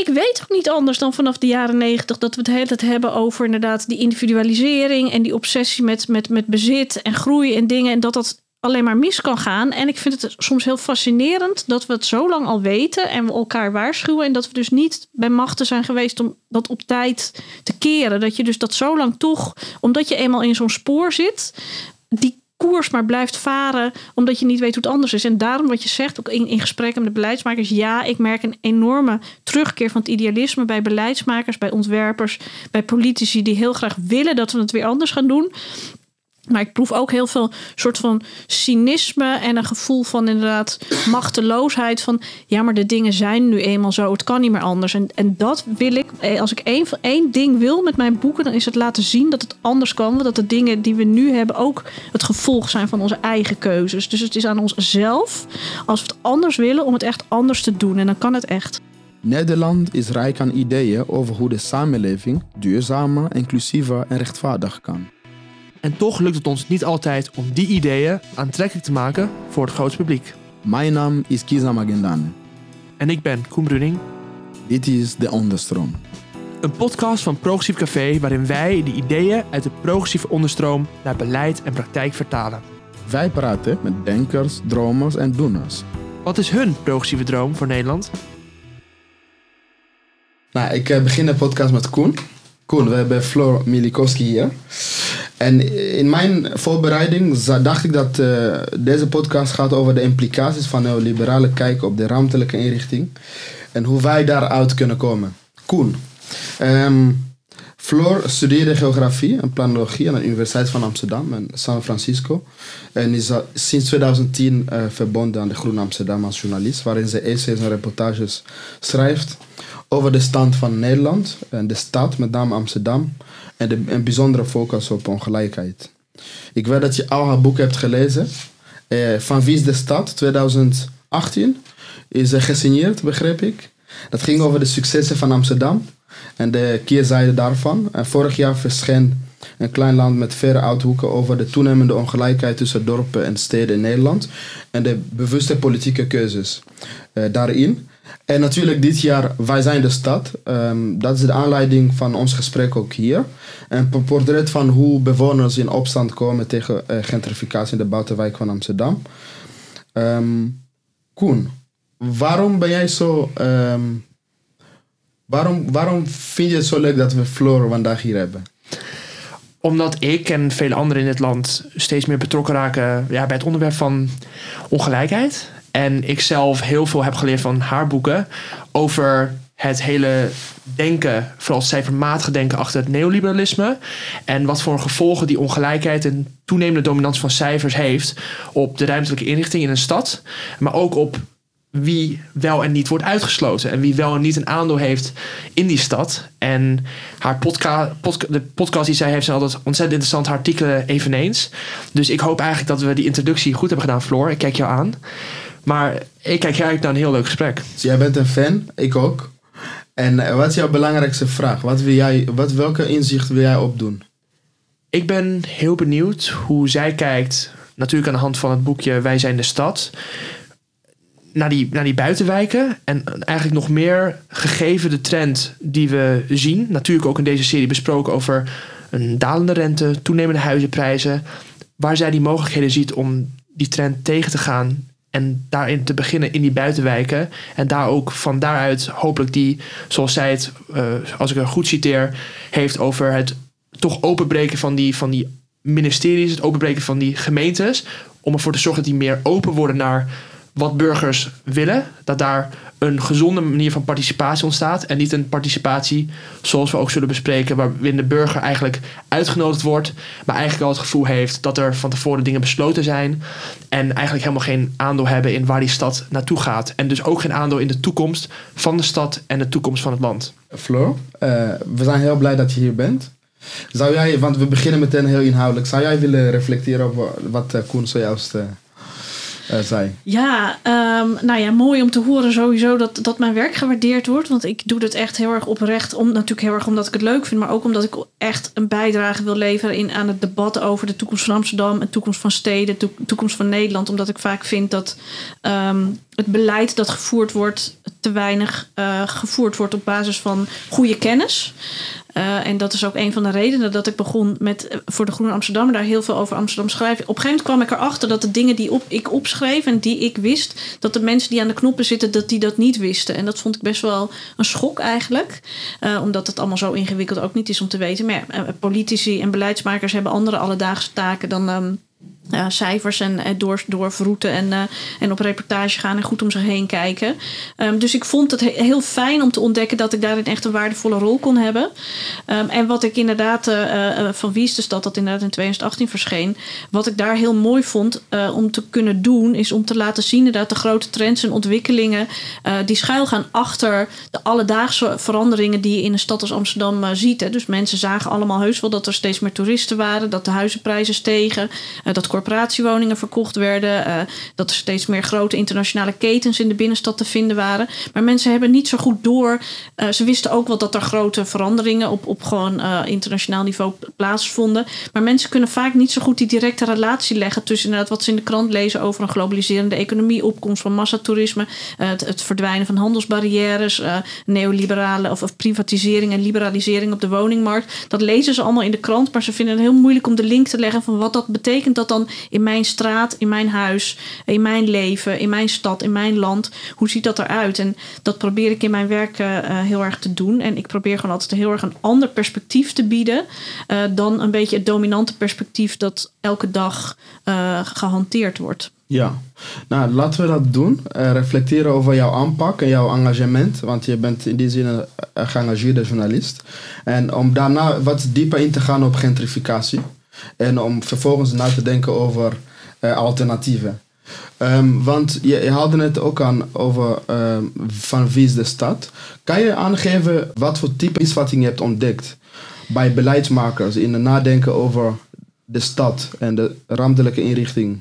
ik weet ook niet anders dan vanaf de jaren negentig dat we het hele tijd hebben over inderdaad die individualisering en die obsessie met, met, met bezit en groei en dingen. En dat dat alleen maar mis kan gaan. En ik vind het soms heel fascinerend dat we het zo lang al weten en we elkaar waarschuwen. En dat we dus niet bij machten zijn geweest om dat op tijd te keren. Dat je dus dat zo lang toch, omdat je eenmaal in zo'n spoor zit, die koers maar blijft varen, omdat je niet weet hoe het anders is. En daarom wat je zegt, ook in, in gesprekken met de beleidsmakers, ja, ik merk een enorme terugkeer van het idealisme bij beleidsmakers, bij ontwerpers, bij politici die heel graag willen dat we het weer anders gaan doen. Maar ik proef ook heel veel soort van cynisme en een gevoel van inderdaad machteloosheid. Van ja, maar de dingen zijn nu eenmaal zo. Het kan niet meer anders. En, en dat wil ik. eh, Als ik één, één ding wil met mijn boeken, dan is het laten zien dat het anders kan. Dat de dingen die we nu hebben ook het gevolg zijn van onze eigen keuzes. Dus het is aan onszelf, als we het anders willen, om het echt anders te doen. En dan kan het echt. Nederland is rijk aan ideeën over hoe de samenleving duurzamer, inclusiever en rechtvaardig kan. En toch lukt het ons niet altijd om die ideeën aantrekkelijk te maken voor het grootste publiek. Mijn naam is Kiza Magendane. En ik ben Koen Bruning, Dit is De Onderstroom. een podcast van Progressief Café waarin wij de ideeën uit de progressieve onderstroom naar beleid en praktijk vertalen. Wij praten met denkers, dromers en doeners. Wat is hun progressieve droom voor Nederland? Nou, ik eh, begin de podcast met Koen. Koen, we hebben Floor Milikowski hier. En in mijn voorbereiding dacht ik dat eh, deze podcast gaat over de implicaties van neoliberale kijk op de ruimtelijke inrichting. En hoe wij daaruit kunnen komen. Koen, ehm, Floor studeerde geografie en planologie aan de Universiteit van Amsterdam en San Francisco. En is sinds 2010 eh, verbonden aan de Groene Amsterdam als journalist, waarin ze essays en reportages schrijft over de stand van Nederland en de stad, met name Amsterdam, en een bijzondere focus op ongelijkheid. Ik weet dat je al haar boek hebt gelezen. Eh, van Wie is de Stad 2018 is eh, gesigneerd, begreep ik. Dat ging over de successen van Amsterdam en de keerzijde daarvan. Vorig jaar verscheen een klein land met verre uithoeken over de toenemende ongelijkheid tussen dorpen en steden in Nederland en de bewuste politieke keuzes eh, daarin. En natuurlijk dit jaar Wij zijn de stad. Ehm, dat is de aanleiding van ons gesprek ook hier. Een portret van hoe bewoners in opstand komen tegen eh, gentrificatie in de buitenwijk van Amsterdam. Ehm, Koen, waarom ben jij zo... ehm, waarom, waarom vind je het zo leuk dat we Floor vandaag hier hebben? Omdat ik en vele anderen in dit land steeds meer betrokken raken ja, bij het onderwerp van ongelijkheid. En ik zelf heel veel heb geleerd van haar boeken over het hele denken, vooral het cijfermatige denken achter het neoliberalisme. En wat voor gevolgen die ongelijkheid en toenemende dominantie van cijfers heeft op de ruimtelijke inrichting in een stad. Maar ook op wie wel en niet wordt uitgesloten. En wie wel en niet een aandeel heeft in die stad. En haar podca podca- de podcast die zij heeft zijn altijd ontzettend interessante artikelen eveneens. Dus ik hoop eigenlijk dat we die introductie goed hebben gedaan, Floor. Ik kijk jou aan. Maar ik kijk uit naar een heel leuk gesprek. Dus jij bent een fan, ik ook. En eh, wat is jouw belangrijkste vraag? Wat wil jij, wat, welke inzicht wil jij opdoen? Ik ben heel benieuwd hoe zij kijkt, natuurlijk aan de hand van het boekje Wij zijn de stad, naar die, naar die buitenwijken. En eigenlijk nog meer gegeven de trend die we zien. Natuurlijk ook in deze serie besproken over een dalende rente, toenemende huizenprijzen. Waar zij die mogelijkheden ziet om die trend tegen te gaan. En daarin te beginnen in die buitenwijken. En daar ook van daaruit hopelijk die, zoals zij het, eh, als ik het goed citeer, heeft over het toch openbreken van die, van die ministeries, het openbreken van die gemeentes. Om ervoor te zorgen dat die meer open worden naar wat burgers willen. Dat daar een gezonde manier van participatie ontstaat. En niet een participatie zoals we ook zullen bespreken, waarin de burger eigenlijk uitgenodigd wordt, maar eigenlijk al het gevoel heeft dat er van tevoren dingen besloten zijn. En eigenlijk helemaal geen aandeel hebben in waar die stad naartoe gaat. En dus ook geen aandeel in de toekomst van de stad en de toekomst van het land. Floor, eh, we zijn heel blij dat je hier bent. Zou jij, want we beginnen meteen heel inhoudelijk. Zou jij willen reflecteren op wat eh, Koen zojuist eh? Ja, ehm, nou ja, mooi om te horen sowieso dat, dat mijn werk gewaardeerd wordt. Want ik doe dit echt heel erg oprecht. Om, natuurlijk heel erg omdat ik het leuk vind. Maar ook omdat ik echt een bijdrage wil leveren in, aan het debat over de toekomst van Amsterdam. En toekomst van steden, de toekomst van Nederland. Omdat ik vaak vind dat ehm, het beleid dat gevoerd wordt te weinig eh, gevoerd wordt op basis van goede kennis. Uh, en dat is ook een van de redenen dat ik begon met uh, voor de Groene Amsterdam daar heel veel over Amsterdam schrijven. Op een gegeven moment kwam ik erachter dat de dingen die op, ik opschreef en die ik wist, dat de mensen die aan de knoppen zitten, dat die dat niet wisten. En dat vond ik best wel een schok eigenlijk. Uh, omdat het allemaal zo ingewikkeld ook niet is om te weten. Maar ja, politici en beleidsmakers hebben andere alledaagse taken dan. Um, uh, cijfers en uh, door, doorvroeten en, uh, en op reportage gaan en goed om zich heen kijken. Um, dus ik vond het he heel fijn om te ontdekken dat ik daarin echt een waardevolle rol kon hebben. Um, en wat ik inderdaad van Wie is de Stad, dat inderdaad in 2018 verscheen, wat ik daar heel mooi vond om te kunnen doen, is om te laten zien dat de grote trends en ontwikkelingen die schuil gaan achter de alledaagse veranderingen die je in een stad als Amsterdam ziet. Hè. Dus mensen zagen allemaal heus wel dat er steeds meer toeristen waren, dat de huizenprijzen stegen, dat corporatiewoningen verkocht werden. Uh, dat er steeds meer grote internationale ketens in de binnenstad te vinden waren. Maar mensen hebben niet zo goed door. Uh, ze wisten ook wel dat er grote veranderingen op, op gewoon uh, internationaal niveau plaatsvonden. Maar mensen kunnen vaak niet zo goed die directe relatie leggen tussen inderdaad wat ze in de krant lezen over een globaliserende economie, opkomst van massatoerisme, het, het, verdwijnen van handelsbarrières, neoliberale of, of privatisering en liberalisering op de woningmarkt. Dat lezen ze allemaal in de krant, maar ze vinden het heel moeilijk om de link te leggen van wat dat betekent dat dan in mijn straat, in mijn huis, in mijn leven, in mijn stad, in mijn land? Hoe ziet dat eruit? En dat probeer ik in mijn werk uh, heel erg te doen. En ik probeer gewoon altijd heel erg een ander perspectief te bieden uh, dan een beetje het dominante perspectief dat elke dag gehanteerd wordt. Ja, nou laten we dat doen. Reflecteren over jouw aanpak en jouw engagement. Want je bent in die zin een geëngageerde journalist. En om daarna wat dieper in te gaan op gentrificatie. En om vervolgens na te denken over uh, alternatieven. Um, want je, je het ook aan over um, van wie is de stad. Kan je aangeven wat voor type misvatting je hebt ontdekt bij beleidsmakers in het nadenken over de stad en de ruimtelijke inrichting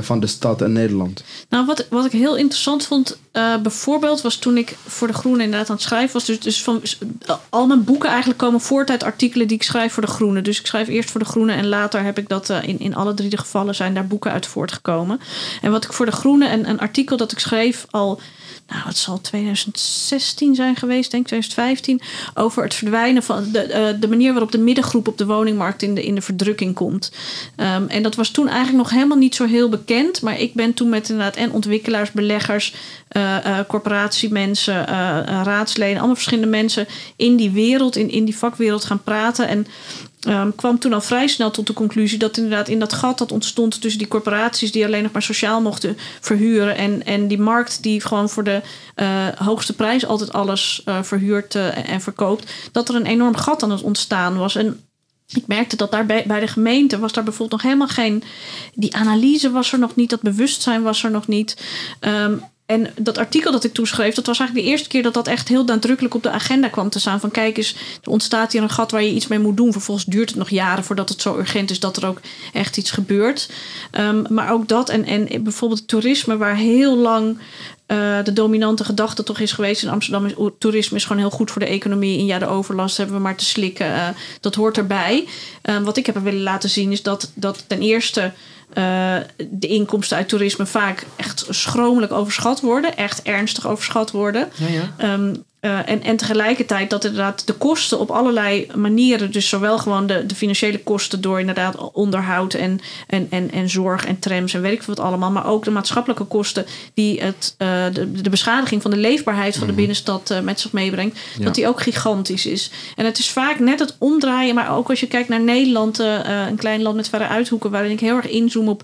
van de stad en Nederland. Nou, wat, wat ik heel interessant vond, uh, bijvoorbeeld, was toen ik voor de Groene inderdaad aan het schrijven was. Dus, dus van al mijn boeken eigenlijk komen voort uit artikelen die ik schrijf voor de Groene. Dus ik schrijf eerst voor de Groene en later heb ik dat in, in alle drie de gevallen zijn daar boeken uit voortgekomen. En wat ik voor de Groene, en een artikel dat ik schreef al nou, het zal 2016 zijn geweest, denk ik, 2015, over het verdwijnen van de, uh, de manier waarop de middengroep op de woningmarkt in de, in de verdrukking komt. Um, en dat was toen eigenlijk nog helemaal niet zo heel bekend, maar ik ben toen met inderdaad en ontwikkelaars, beleggers, uh, uh, corporatiemensen, raadsleden, allemaal verschillende mensen in die wereld, in, in die vakwereld gaan praten. En Um, kwam toen al vrij snel tot de conclusie dat inderdaad in dat gat dat ontstond tussen die corporaties die alleen nog maar sociaal mochten verhuren en, en die markt die gewoon voor de uh, hoogste prijs altijd alles uh, verhuurt uh, en verkoopt, dat er een enorm gat aan het ontstaan was. En ik merkte dat daar bij, bij de gemeente was daar bijvoorbeeld nog helemaal geen. Die analyse was er nog niet, dat bewustzijn was er nog niet. Um, en dat artikel dat ik toen schreef, dat was eigenlijk de eerste keer dat dat echt heel nadrukkelijk op de agenda kwam te staan. Van kijk eens, er ontstaat hier een gat waar je iets mee moet doen. Vervolgens duurt het nog jaren voordat het zo urgent is dat er ook echt iets gebeurt. Um, maar ook dat en, en bijvoorbeeld toerisme, waar heel lang uh, de dominante gedachte toch is geweest in Amsterdam is toerisme is gewoon heel goed voor de economie. En ja, de overlast hebben we maar te slikken. Uh, dat hoort erbij. Uh, wat ik heb willen laten zien is dat, dat ten eerste uh, de inkomsten uit toerisme vaak echt schromelijk overschat worden. Echt ernstig overschat worden. Ja, ja. Um, uh, en, en tegelijkertijd dat inderdaad de kosten op allerlei manieren, dus zowel gewoon de, de financiële kosten door inderdaad onderhoud en, en, en, en zorg en trams en weet ik wat allemaal, maar ook de maatschappelijke kosten die het, uh, de, de beschadiging van de leefbaarheid van de binnenstad uh, met zich meebrengt, ja. dat die ook gigantisch is. En het is vaak net het omdraaien, maar ook als je kijkt naar Nederland, een klein land met verre uithoeken, waarin ik heel erg inzoom op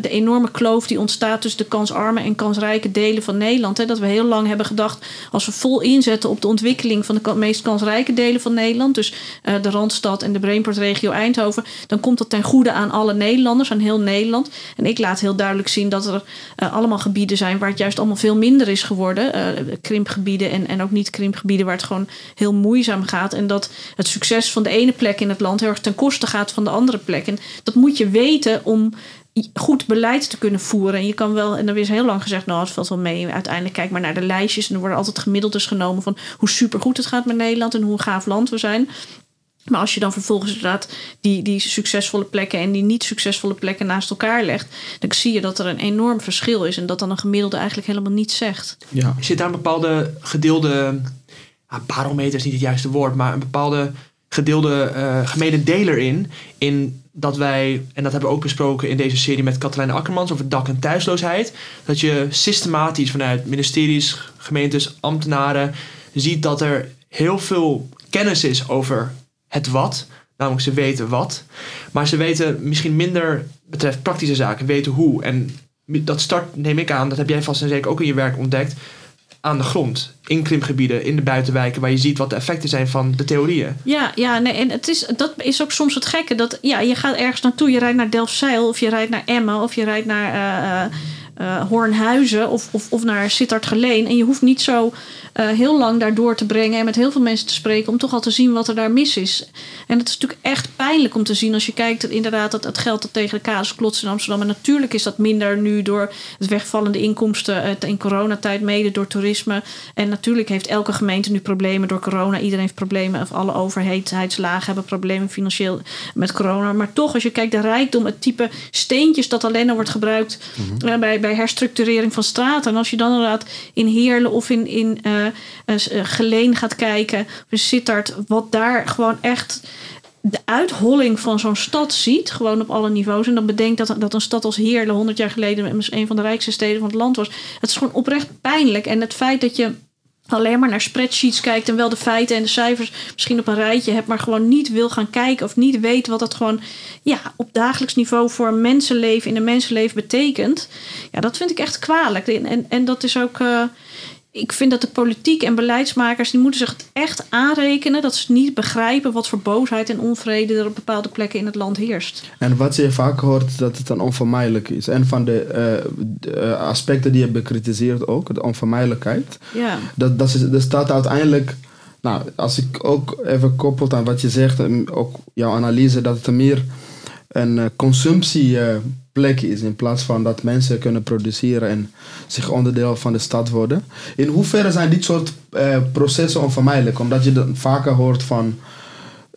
de enorme kloof die ontstaat tussen de kansarme en kansrijke delen van Nederland. Hè, dat we heel lang hebben gedacht, als we vol in inzetten op de ontwikkeling van de meest kansrijke delen van Nederland. Dus uh, de Randstad en de Brainport-regio Eindhoven. Dan komt dat ten goede aan alle Nederlanders, aan heel Nederland. En ik laat heel duidelijk zien dat er uh, allemaal gebieden zijn waar het juist allemaal veel minder is geworden. Uh, krimpgebieden en, en ook niet krimpgebieden waar het gewoon heel moeizaam gaat. En dat het succes van de ene plek in het land heel erg ten koste gaat van de andere plek. En dat moet je weten om goed beleid te kunnen voeren. En je kan wel, en er is heel lang gezegd, nou, het valt wel mee. Uiteindelijk kijk maar naar de lijstjes. En er worden altijd gemiddeldes genomen van hoe supergoed het gaat met Nederland en hoe gaaf land we zijn. Maar als je dan vervolgens inderdaad die, die succesvolle plekken en die niet succesvolle plekken naast elkaar legt, dan zie je dat er een enorm verschil is en dat dan een gemiddelde eigenlijk helemaal niets zegt. Ja. Zit daar een bepaalde gedeelde, barometer is niet het juiste woord, maar een bepaalde gedeelde eh gemene deler in, in dat wij, en dat hebben we ook besproken in deze serie met Katelijne Akkermans over dak- en thuisloosheid, dat je systematisch vanuit ministeries, gemeentes, ambtenaren ziet dat er heel veel kennis is over het wat. Namelijk ze weten wat. Maar ze weten misschien minder betreft praktische zaken. Weten hoe. En dat start, neem ik aan, dat heb jij vast en zeker ook in je werk ontdekt. Aan de grond. In krimpgebieden, in de buitenwijken. Waar je ziet wat de effecten zijn van de theorieën. Ja, ja nee, en het is, dat is ook soms het gekke. Dat, ja, je gaat ergens naartoe, je rijdt naar Delfzijl of je rijdt naar Emmen of je rijdt naar eh, eh, eh, Hoornhuizen of, of, of naar Sittard-Geleen. En je hoeft niet zo eh, heel lang daar door te brengen en met heel veel mensen te spreken om toch al te zien wat er daar mis is. En het is natuurlijk echt pijnlijk om te zien als je kijkt dat inderdaad dat het geld dat tegen de kaders klotst in Amsterdam. En natuurlijk is dat minder nu door het wegvallende inkomsten eh, in coronatijd, mede door toerisme. En natuurlijk heeft elke gemeente nu problemen door corona. Iedereen heeft problemen, of alle overheidslagen hebben problemen financieel met corona. Maar toch, als je kijkt de rijkdom, het type steentjes dat alleen al wordt gebruikt eh, bij, bij herstructurering van straten. En als je dan inderdaad in Heerlen of in, in Geleen gaat kijken, in Sittard, wat daar gewoon echt de uitholling van zo'n stad ziet, gewoon op alle niveaus. En dan bedenkt dat, dat een stad als Heerlen 100 jaar geleden een van de rijkste steden van het land was. Het is gewoon oprecht pijnlijk. En het feit dat je alleen maar naar spreadsheets kijkt en wel de feiten en de cijfers misschien op een rijtje hebt, maar gewoon niet wil gaan kijken of niet weet wat het gewoon ja, op dagelijks niveau voor een mensenleven in een mensenleven betekent. Ja, dat vind ik echt kwalijk. En, en, en dat is ook. eh, ik vind dat de politiek en beleidsmakers die moeten zich het echt aanrekenen dat ze niet begrijpen wat voor boosheid en onvrede er op bepaalde plekken in het land heerst. En wat je vaak hoort, dat het dan onvermijdelijk is. En van de, eh, de, eh, aspecten die je bekritiseert ook, de onvermijdelijkheid. Ja, Dat, dat, is, dat staat uiteindelijk... Nou, als ik ook even koppelt aan wat je zegt, en ook jouw analyse, dat het er meer een eh, consumptieplek is in plaats van dat mensen kunnen produceren en zich onderdeel van de stad worden. In hoeverre zijn dit soort eh, processen onvermijdelijk? Omdat je dan vaker hoort van,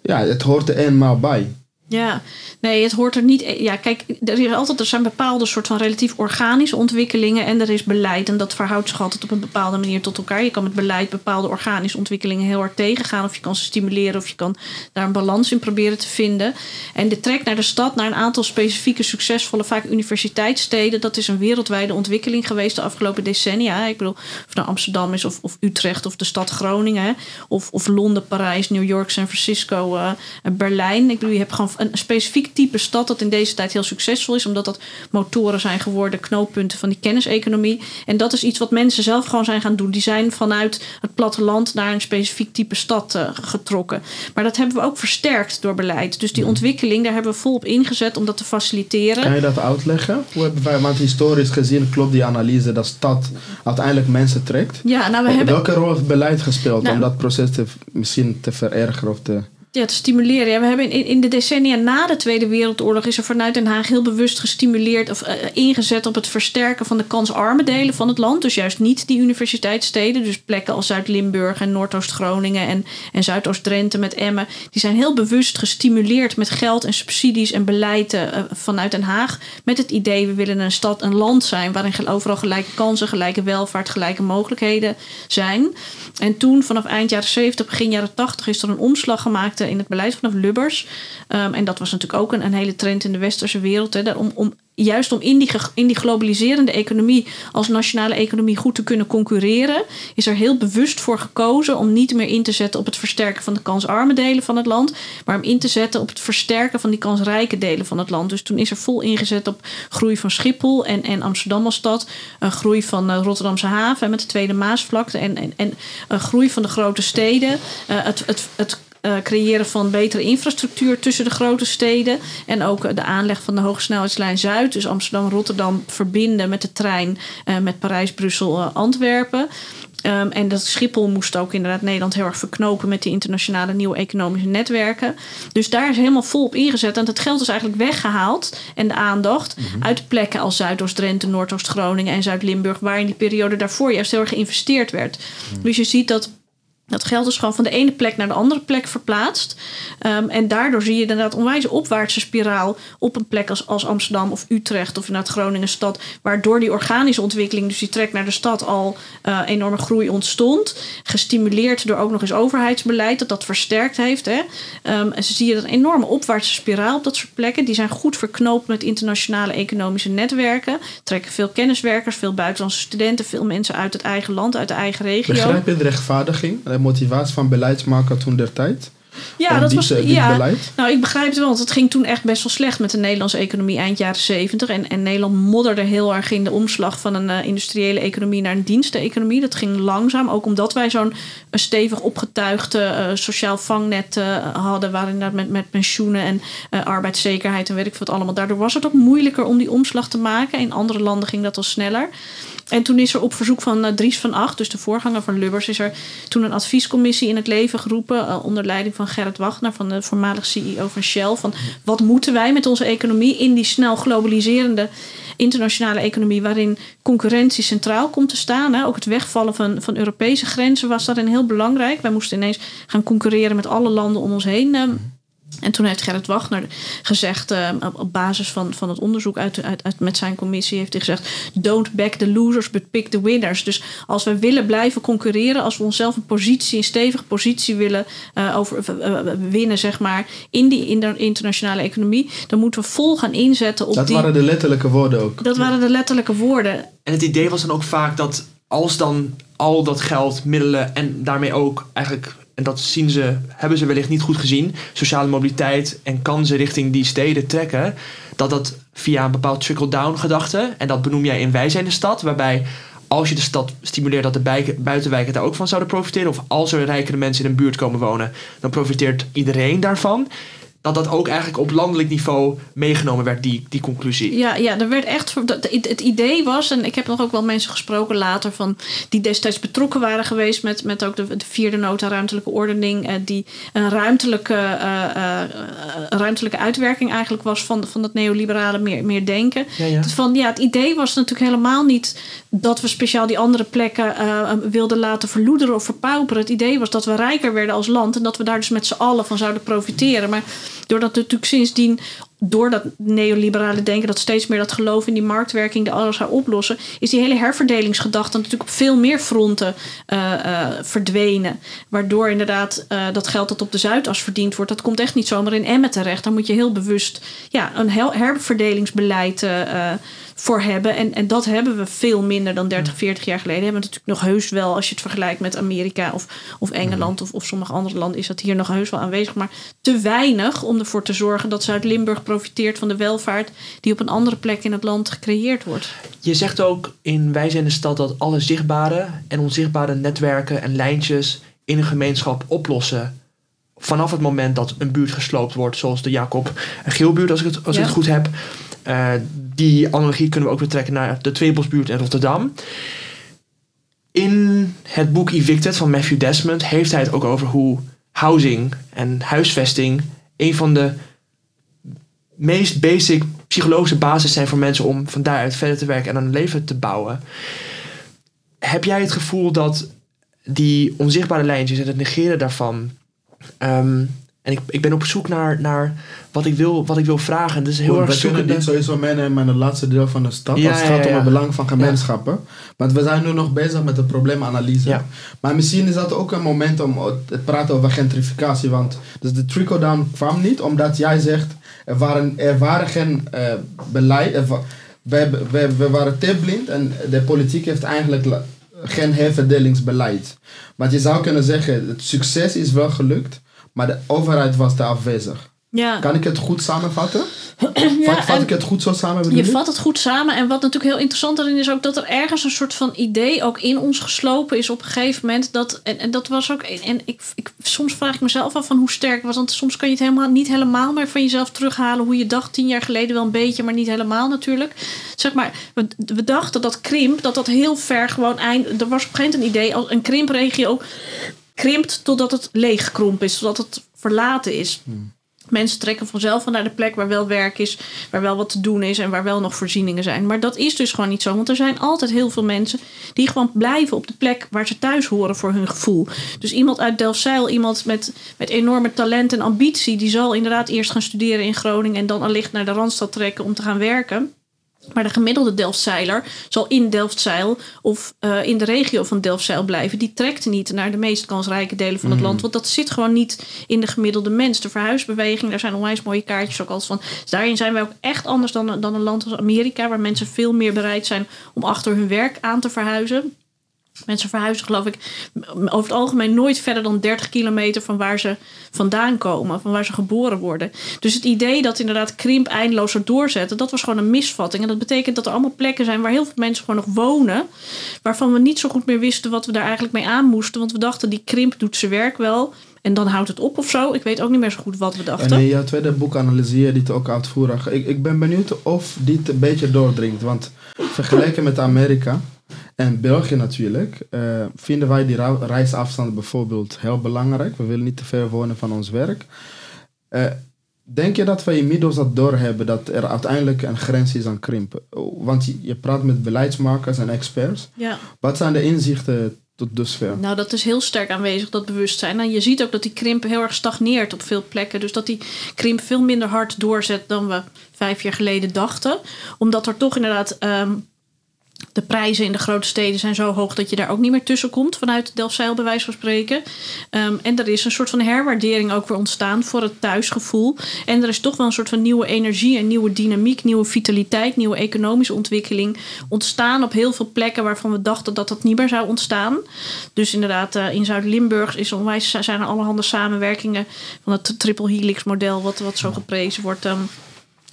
ja, het hoort er eenmaal bij. Ja, nee, het hoort er niet. Ja, kijk, er, is altijd, er zijn bepaalde soort van relatief organische ontwikkelingen en er is beleid. En dat verhoudt zich altijd op een bepaalde manier tot elkaar. Je kan met beleid bepaalde organische ontwikkelingen heel hard tegengaan. Of je kan ze stimuleren of je kan daar een balans in proberen te vinden. En de trek naar de stad, naar een aantal specifieke, succesvolle, vaak universiteitssteden, dat is een wereldwijde ontwikkeling geweest de afgelopen decennia. Ik bedoel, of nou Amsterdam is of, of Utrecht of de stad Groningen. Of, of Londen, Parijs, New York, San Francisco, eh, Berlijn. Ik bedoel, je hebt gewoon een specifiek type stad dat in deze tijd heel succesvol is, omdat dat motoren zijn geworden, knooppunten van die kenniseconomie. En dat is iets wat mensen zelf gewoon zijn gaan doen. Die zijn vanuit het platteland naar een specifiek type stad eh, getrokken. Maar dat hebben we ook versterkt door beleid. Dus die ontwikkeling, daar hebben we volop ingezet om dat te faciliteren. Kan je dat uitleggen? Hoe hebben wij, want historisch gezien klopt die analyse dat stad uiteindelijk mensen trekt. Ja, nou we hebben Welke rol heeft beleid gespeeld Nou. om dat proces te, misschien te verergeren of te... Ja, te stimuleren. Ja, we hebben in, in de decennia na de Tweede Wereldoorlog is er vanuit Den Haag heel bewust gestimuleerd of eh, ingezet op het versterken van de kansarme delen van het land. Dus juist niet die universiteitssteden. Dus plekken als Zuid-Limburg en Noordoost-Groningen en, en Zuidoost-Drenthe met Emmen. Die zijn heel bewust gestimuleerd met geld en subsidies en beleid eh, vanuit Den Haag. Met het idee, we willen een stad, een land zijn waarin overal gelijke kansen, gelijke welvaart, gelijke mogelijkheden zijn. En toen, vanaf eind jaren 70, begin jaren 80, is er een omslag gemaakt eh, in het beleid vanaf Lubbers. Ehm, en dat was natuurlijk ook een, hele trend in de westerse wereld. Hè, om, om, juist om in die, in die globaliserende economie als nationale economie goed te kunnen concurreren, is er heel bewust voor gekozen om niet meer in te zetten op het versterken van de kansarme delen van het land, maar om in te zetten op het versterken van die kansrijke delen van het land. Dus toen is er vol ingezet op groei van Schiphol en, en Amsterdam als stad, een groei van eh, Rotterdamse haven met de Tweede Maasvlakte en, en, en een groei van de grote steden, eh, het, het, het eh, creëren van betere infrastructuur tussen de grote steden. En ook eh, de aanleg van de hogesnelheidslijn Zuid. Dus Amsterdam-Rotterdam verbinden met de trein eh, met Parijs, Brussel, eh, Antwerpen. Ehm, en dat Schiphol moest ook inderdaad Nederland heel erg verknopen met die internationale nieuwe economische netwerken. Dus daar is helemaal vol op ingezet. En het geld is eigenlijk weggehaald en de aandacht uit plekken als Zuidoost-Drenthe, Noordoost-Groningen en Zuid-Limburg, waar in die periode daarvoor juist heel erg geïnvesteerd werd. Dus je ziet dat Dat geld is gewoon van de ene plek naar de andere plek verplaatst. Um, en daardoor zie je inderdaad onwijs opwaartse spiraal op een plek als, als Amsterdam of Utrecht of inderdaad Groningen stad. Waardoor die organische ontwikkeling, dus die trek naar de stad, al uh, enorme groei ontstond. Gestimuleerd door ook nog eens overheidsbeleid dat dat versterkt heeft. Hè. Um, en ze zie je een enorme opwaartse spiraal op dat soort plekken. Die zijn goed verknoopt met internationale economische netwerken. Trekken veel kenniswerkers, veel buitenlandse studenten, veel mensen uit het eigen land, uit de eigen regio. Begrijp je de rechtvaardiging? Motivatie van beleidsmaker toen der tijd? Ja, dat was ja. Beleid? Nou, ik begrijp het wel, want het ging toen echt best wel slecht met de Nederlandse economie eind jaren 70. En, en Nederland modderde heel erg in de omslag van een uh, industriële economie naar een diensteneconomie. Dat ging langzaam, ook omdat wij zo'n stevig opgetuigde uh, sociaal vangnet uh, hadden, waarin dat met, met pensioenen en arbeidszekerheid en weet ik wat allemaal. Daardoor was het ook moeilijker om die omslag te maken. In andere landen ging dat al sneller. En toen is er op verzoek van uh, Dries van Acht, dus de voorganger van Lubbers, is er toen een adviescommissie in het leven geroepen. Uh, onder leiding van Gerrit Wagner, van de voormalig CEO van Shell. Van wat moeten wij met onze economie in die snel globaliserende internationale economie, waarin concurrentie centraal komt te staan. Hè? Ook het wegvallen van, van Europese grenzen was daarin heel belangrijk. Wij moesten ineens gaan concurreren met alle landen om ons heen. Uh, en toen heeft Gerrit Wagner gezegd, uh, op basis van, van het onderzoek uit, uit, uit, met zijn commissie, heeft hij gezegd: Don't back the losers, but pick the winners. Dus als we willen blijven concurreren, als we onszelf een positie, een stevige positie willen uh, over, uh, winnen, zeg maar, in die in de internationale economie, dan moeten we vol gaan inzetten op. Dat die, waren de letterlijke woorden ook. Dat waren de letterlijke woorden. En het idee was dan ook vaak dat als dan al dat geld, middelen en daarmee ook eigenlijk en dat zien ze, hebben ze wellicht niet goed gezien, sociale mobiliteit en kansen richting die steden trekken, dat dat via een bepaald trickle-down gedachte, en dat benoem jij in Wij zijn de stad, waarbij als je de stad stimuleert dat de buitenwijken daar ook van zouden profiteren, of als er rijkere mensen in een buurt komen wonen, dan profiteert iedereen daarvan dat dat ook eigenlijk op landelijk niveau meegenomen werd, die, die conclusie. Ja, ja, er werd echt. Het idee was, en ik heb nog ook wel mensen gesproken later van die destijds betrokken waren geweest met, met ook de, de vierde nota ruimtelijke ordening, eh, die een ruimtelijke, uh, ruimtelijke uitwerking eigenlijk was van, van dat neoliberale meer, meer denken. Ja, ja. Dus van, ja, het idee was natuurlijk helemaal niet dat we speciaal die andere plekken wilden laten verloederen of verpauperen. Het idee was dat we rijker werden als land en dat we daar dus met z'n allen van zouden profiteren. Maar doordat natuurlijk sindsdien door dat neoliberale denken, dat steeds meer dat geloof in die marktwerking de alles zou oplossen, is die hele herverdelingsgedachte natuurlijk op veel meer fronten uh, uh, verdwenen. Waardoor inderdaad uh, dat geld dat op de Zuidas verdiend wordt, dat komt echt niet zomaar in Emmen terecht. Dan moet je heel bewust ja, een herverdelingsbeleid voor hebben. En, en dat hebben we veel minder dan 30, 40 jaar geleden. Hebben we natuurlijk nog heus wel, als je het vergelijkt met Amerika of, of Engeland of, of sommige andere landen, is dat hier nog heus wel aanwezig. Maar te weinig om ervoor te zorgen dat Zuid-Limburg profiteert van de welvaart die op een andere plek in het land gecreëerd wordt. Je zegt ook in Wij zijn de stad dat alle zichtbare en onzichtbare netwerken en lijntjes in een gemeenschap oplossen. Vanaf het moment dat een buurt gesloopt wordt, zoals de Jacob Geelbuurt, als ik het, als ik het goed heb. Uh, die analogie kunnen we ook weer trekken naar de Tweebosbuurt in Rotterdam. In het boek Evicted van Matthew Desmond heeft hij het ook over hoe housing en huisvesting een van de meest basic psychologische basis zijn voor mensen om van daaruit verder te werken en een leven te bouwen. Heb jij het gevoel dat die onzichtbare lijntjes en het negeren daarvan um, en ik, ik ben op zoek naar, naar wat, ik wil, wat ik wil vragen. Dus heel erg zoeken. We sowieso meenemen in het laatste deel van de stad. Ja, als het gaat om het belang van gemeenschappen. Want we zijn nu nog bezig met de probleemanalyse. Maar misschien is dat ook een moment om te praten over gentrificatie. Want dus de trickle-down kwam niet omdat jij zegt... er waren, er waren geen uh, beleid... we, we, we waren te blind en de politiek heeft eigenlijk geen herverdelingsbeleid. Want je zou kunnen zeggen, het succes is wel gelukt... Maar de overheid was daar afwezig. Ja. Kan ik het goed samenvatten? ja, vat, ik het goed zo samen? Je vat het goed samen. En wat natuurlijk heel interessant erin is ook dat er ergens een soort van idee ook in ons geslopen is op een gegeven moment. Dat, en, en dat was ook. En ik, ik, soms vraag ik mezelf af van hoe sterk was. Want soms kan je het helemaal niet helemaal meer van jezelf terughalen. Hoe je dacht tien jaar geleden wel een beetje, maar niet helemaal natuurlijk. Zeg maar, we, we dachten dat krimp, dat dat heel ver gewoon eind. Er was op een gegeven moment een idee als een krimpregio krimpt totdat het leeggekrompen is, totdat het verlaten is. Hmm. Mensen trekken vanzelf van naar de plek waar wel werk is, waar wel wat te doen is en waar wel nog voorzieningen zijn. Maar dat is dus gewoon niet zo. Want er zijn altijd heel veel mensen die gewoon blijven op de plek waar ze thuis horen voor hun gevoel. Dus iemand uit Delfzijl, iemand met, met enorme talent en ambitie, die zal inderdaad eerst gaan studeren in Groningen en dan allicht naar de Randstad trekken om te gaan werken. Maar de gemiddelde Delftzeiler zal in Delftzeil of uh, in de regio van Delftzijl blijven. Die trekt niet naar de meest kansrijke delen van het land. Want dat zit gewoon niet in de gemiddelde mens. De verhuisbeweging, daar zijn onwijs mooie kaartjes ook als van. Dus daarin zijn wij ook echt anders dan, dan een land als Amerika, waar mensen veel meer bereid zijn om achter hun werk aan te verhuizen. Mensen verhuizen, geloof ik, over het algemeen nooit verder dan 30 kilometer van waar ze vandaan komen, van waar ze geboren worden. Dus het idee dat inderdaad krimp eindeloos zou doorzetten, dat was gewoon een misvatting. En dat betekent dat er allemaal plekken zijn waar heel veel mensen gewoon nog wonen, waarvan we niet zo goed meer wisten wat we daar eigenlijk mee aan moesten. Want we dachten, die krimp doet zijn werk wel. En dan houdt het op of zo. Ik weet ook niet meer zo goed wat we dachten. En in tweede boek analyseer dit ook uitvoerig. Ik, ik ben benieuwd of dit een beetje doordringt. Want vergeleken met Amerika en België natuurlijk, uh, vinden wij die reisafstanden bijvoorbeeld heel belangrijk. We willen niet te ver wonen van ons werk. Uh, denk je dat wij inmiddels dat doorhebben dat er uiteindelijk een grens is aan krimpen? Want je, praat met beleidsmakers en experts. Ja. Wat zijn de inzichten tot dusver? Nou, dat is heel sterk aanwezig, dat bewustzijn. En nou, je ziet ook dat die krimp heel erg stagneert op veel plekken. Dus dat die krimp veel minder hard doorzet dan we vijf jaar geleden dachten. Omdat er toch inderdaad um, de prijzen in de grote steden zijn zo hoog dat je daar ook niet meer tussen komt vanuit Delfzijl bij wijze van spreken. Ehm, en er is een soort van herwaardering ook weer ontstaan voor het thuisgevoel. En er is toch wel een soort van nieuwe energie, een nieuwe dynamiek, nieuwe vitaliteit, nieuwe economische ontwikkeling ontstaan op heel veel plekken waarvan we dachten dat dat niet meer zou ontstaan. Dus inderdaad, uh, in Zuid-Limburg is onwijs, zijn er allerhande samenwerkingen van het triple helix model, wat, wat zo geprezen wordt. Um,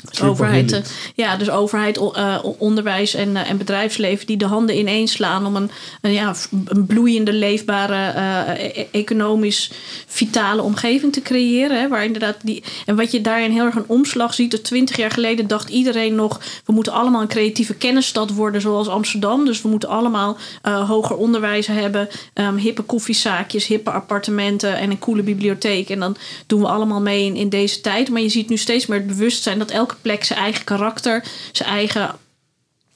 dus overheid, uh, ja, dus overheid, uh, onderwijs en, uh, en bedrijfsleven die de handen ineens slaan om een, een ja, een bloeiende, leefbare, e economisch vitale omgeving te creëren. Hè, waar inderdaad die, en wat je daarin heel erg een omslag ziet. Dat twintig jaar geleden dacht iedereen nog, we moeten allemaal een creatieve kennisstad worden zoals Amsterdam. Dus we moeten allemaal hoger onderwijs hebben, um, hippe koffiezaakjes, hippe appartementen en een coole bibliotheek. En dan doen we allemaal mee in, in deze tijd. Maar je ziet nu steeds meer het bewustzijn dat elke plek zijn eigen karakter, zijn eigen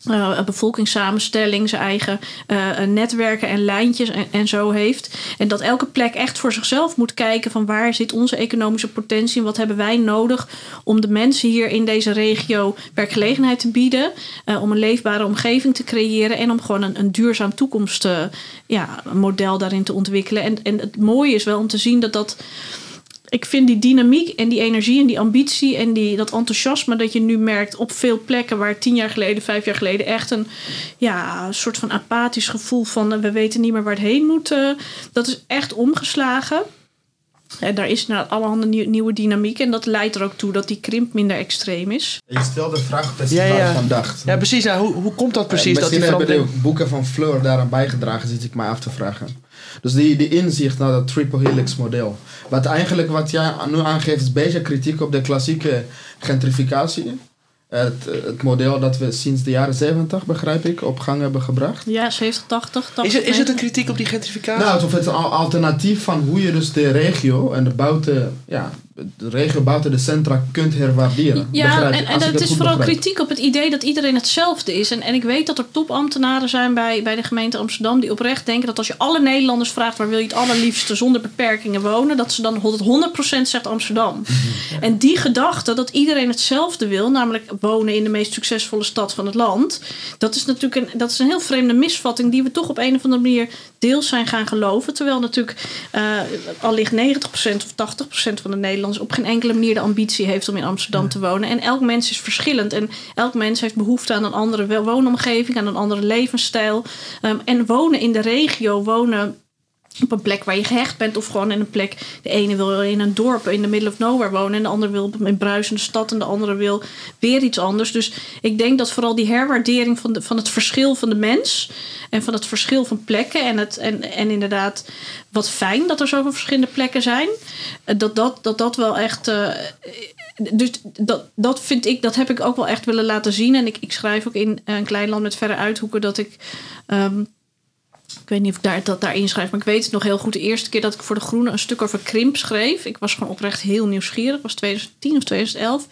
uh, bevolkingssamenstelling, zijn eigen uh, netwerken en lijntjes en, zo heeft. En dat elke plek echt voor zichzelf moet kijken van waar zit onze economische potentie en wat hebben wij nodig om de mensen hier in deze regio werkgelegenheid te bieden, uh, om een leefbare omgeving te creëren en om gewoon een, een duurzaam toekomstmodel ja, daarin te ontwikkelen. En, en het mooie is wel om te zien dat dat ik vind die dynamiek en die energie en die ambitie en die, dat enthousiasme dat je nu merkt op veel plekken waar tien jaar geleden, vijf jaar geleden echt een ja, soort van apathisch gevoel van eh, we weten niet meer waar het heen moet. Uh, dat is echt omgeslagen. En daar is nou allerhande nieuwe dynamiek. En dat leidt er ook toe dat die krimp minder extreem is. Je stelde de vraag precies ja, ja. van dacht. Ja, precies. Nou, hoe, hoe komt dat precies? Uh, dat die hebben de boeken van Fleur daaraan bijgedragen, zit ik mij af te vragen. Dus die, die inzicht naar dat triple helix model. Wat eigenlijk wat jij nu aangeeft is een beetje kritiek op de klassieke gentrificatie. Het, het model dat we sinds de jaren 70, begrijp ik, op gang hebben gebracht. Ja, 70, 80, 80 is, het, is het een kritiek op die gentrificatie? Nou, alsof het een alternatief van hoe je dus de regio en de buiten, ja, de regio buiten de centra kunt herwaarderen. Ja, en, en het is vooral kritiek op het idee dat iedereen hetzelfde is. En, en ik weet dat er topambtenaren zijn bij, bij de gemeente Amsterdam die oprecht denken dat als je alle Nederlanders vraagt waar wil je het allerliefste zonder beperkingen wonen, dat ze dan 100% zegt Amsterdam. En die gedachte dat iedereen hetzelfde wil, namelijk wonen in de meest succesvolle stad van het land, dat is natuurlijk een, dat is een heel vreemde misvatting die we toch op een of andere manier deels zijn gaan geloven. Terwijl natuurlijk uh, al ligt 90% of 80% van de Nederlanders op geen enkele manier de ambitie heeft om in Amsterdam te wonen. En elk mens is verschillend. En elk mens heeft behoefte aan een andere woonomgeving, aan een andere levensstijl. Um, en wonen in de regio, wonen op een plek waar je gehecht bent of gewoon in een plek. De ene wil in een dorp in de middle of nowhere wonen en de andere wil in bruisende stad en de andere wil weer iets anders. Dus ik denk dat vooral die herwaardering van, de, van het verschil van de mens en van het verschil van plekken en, het, en, en inderdaad wat fijn dat er zoveel verschillende plekken zijn, dat dat, dat, dat wel echt. Uh, dus dat, dat vind ik, dat heb ik ook wel echt willen laten zien. En ik, ik schrijf ook in een klein land met verre uithoeken dat ik. Ik weet niet of ik daar, dat daar inschrijf, maar ik weet het nog heel goed. De eerste keer dat ik voor De Groene een stuk over krimp schreef. Ik was gewoon oprecht heel nieuwsgierig. Het was 2010 of 2011.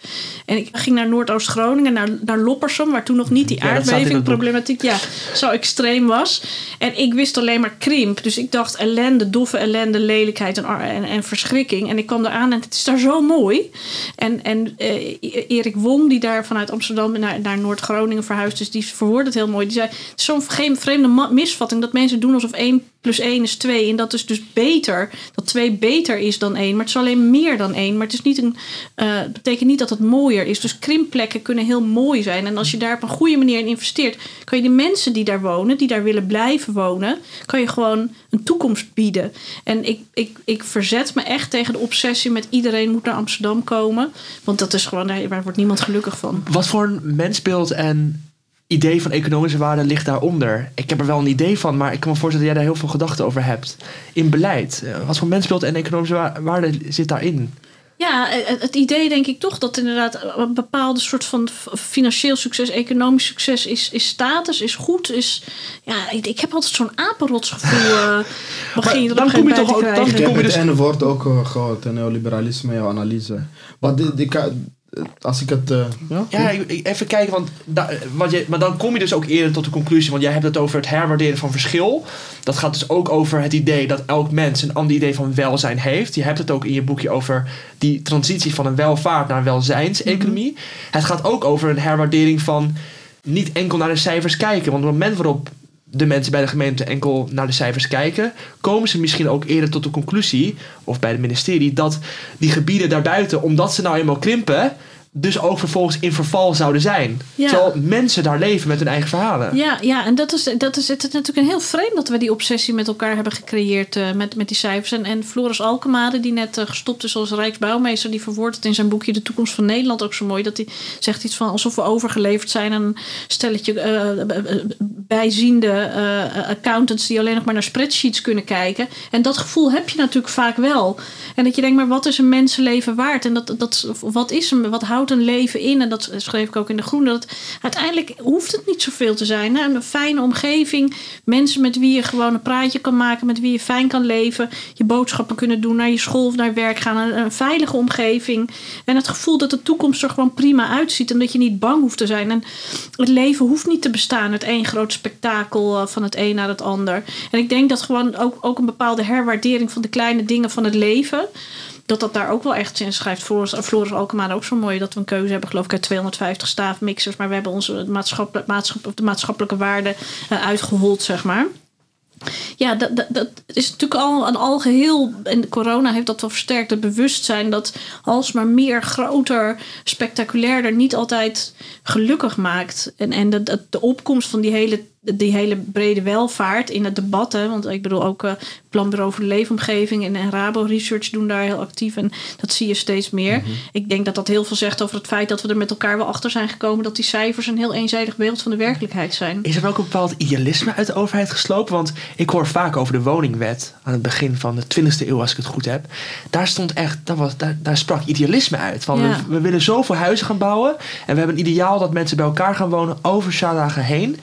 En ik ging naar Noordoost-Groningen, naar, naar Loppersum... waar toen nog niet die Ja, aardbevingproblematiek ja, zo extreem was. En ik wist alleen maar krimp. Dus ik dacht ellende, doffe ellende, lelijkheid en, en, en verschrikking. En ik kwam eraan en het is daar zo mooi. En, en eh, Erik Wong, die daar vanuit Amsterdam naar, naar Noord-Groningen verhuisd is... die verwoordde het heel mooi. Die zei, het is zo'n geen vreemde misvatting... dat mensen doen alsof 1 plus 1 is 2. En dat is dus beter, dat 2 beter is dan 1. Maar het is alleen meer dan 1. Maar het is niet een, eh, betekent niet dat het mooier is. Dus krimplekken kunnen heel mooi zijn. En als je daar op een goede manier in investeert... kan je de mensen die daar wonen, die daar willen blijven wonen... kan je gewoon een toekomst bieden. En ik, ik, ik verzet me echt tegen de obsessie met iedereen moet naar Amsterdam komen. Want dat is gewoon, daar wordt niemand gelukkig van. Wat voor een mensbeeld en idee van economische waarde ligt daaronder? Ik heb er wel een idee van, maar ik kan me voorstellen dat jij daar heel veel gedachten over hebt. In beleid. Eh, Wat voor mensbeeld en economische wa- waarde zit daarin? Ja, het, het idee denk ik toch dat inderdaad een bepaalde soort van financieel succes, economisch succes is, is status, is goed. Is, ja, ik, ik heb altijd zo'n apenrotsgevoel. eh begin je er dan kom je toch ook- dan Ik krijgen. heb kom je het dus- ene woord ook eh, gehoord, eh, neoliberalisme, jouw analyse. Wat die, die, ka- als ik het... eh, ja? Ja, ik- ik- even kijken, want da- wat je, maar dan kom je dus ook eerder tot de conclusie, want jij hebt het over het herwaarderen van verschil. Dat gaat dus ook over het idee dat elk mens een ander idee van welzijn heeft. Je hebt het ook in je boekje over die transitie van een welvaart naar een welzijnseconomie. Het gaat ook over een herwaardering van niet enkel naar de cijfers kijken. Want op het moment waarop de mensen bij de gemeente enkel naar de cijfers kijken, komen ze misschien ook eerder tot de conclusie, of bij het ministerie, dat die gebieden daarbuiten, omdat ze nou eenmaal krimpen, dus ook vervolgens in verval zouden zijn. Ja. Terwijl mensen daar leven met hun eigen verhalen. Ja, ja, en dat is, dat is het is natuurlijk een heel vreemd dat we die obsessie met elkaar hebben gecreëerd eh, met, met die cijfers. En, en Floris Alkemade, die net eh, gestopt is als Rijksbouwmeester, die verwoordt het in zijn boekje De Toekomst van Nederland ook zo mooi. Dat hij zegt iets van alsof we overgeleverd zijn aan een stelletje eh, bijziende accountants die alleen nog maar naar spreadsheets kunnen kijken. En dat gevoel heb je natuurlijk vaak wel. En dat je denkt, maar wat is een mensenleven waard? En dat, dat, wat is een, wat houdt een leven in? En dat schreef ik ook in de Groene. Dat uiteindelijk hoeft het niet zoveel te zijn. Een fijne omgeving, mensen met wie je gewoon een praatje kan maken, met wie je fijn kan leven, je boodschappen kunnen doen, naar je school of naar werk gaan, een, veilige omgeving. En het gevoel dat de toekomst er gewoon prima uitziet en dat je niet bang hoeft te zijn. En het leven hoeft niet te bestaan uit één groot spektakel eh, van het een naar het ander. En ik denk dat gewoon ook, ook een bepaalde herwaardering van de kleine dingen van het leven dat dat daar ook wel echt in schrijft. Floris, Floris Alkemade ook zo mooi dat we een keuze hebben, geloof ik, uit 250 staafmixers. Maar we hebben onze maatschappelijk, maatschappelijk, de maatschappelijke waarden uh, uitgehold, zeg maar. Ja, dat, dat, dat is natuurlijk al een algeheel. En corona heeft dat wel versterkt. Het bewustzijn dat alsmaar meer, groter, spectaculairder niet altijd gelukkig maakt. En, en de, de opkomst van die hele, die hele brede welvaart in het debat. Hè, want ik bedoel ook uh, Planbureau voor de Leefomgeving en, en Rabo Research doen daar heel actief. En dat zie je steeds meer. Mm -hmm. Ik denk dat dat heel veel zegt over het feit dat we er met elkaar wel achter zijn gekomen dat die cijfers een heel eenzijdig beeld van de werkelijkheid zijn. Is er ook een bepaald idealisme uit de overheid geslopen? Want ik hoor vaak over de woningwet aan het begin van de 20e eeuw, als ik het goed heb. Daar stond echt, daar, was, daar, daar sprak idealisme uit. Van ja. we, we, willen zoveel huizen gaan bouwen. En we hebben een ideaal dat mensen bij elkaar gaan wonen over dagen heen.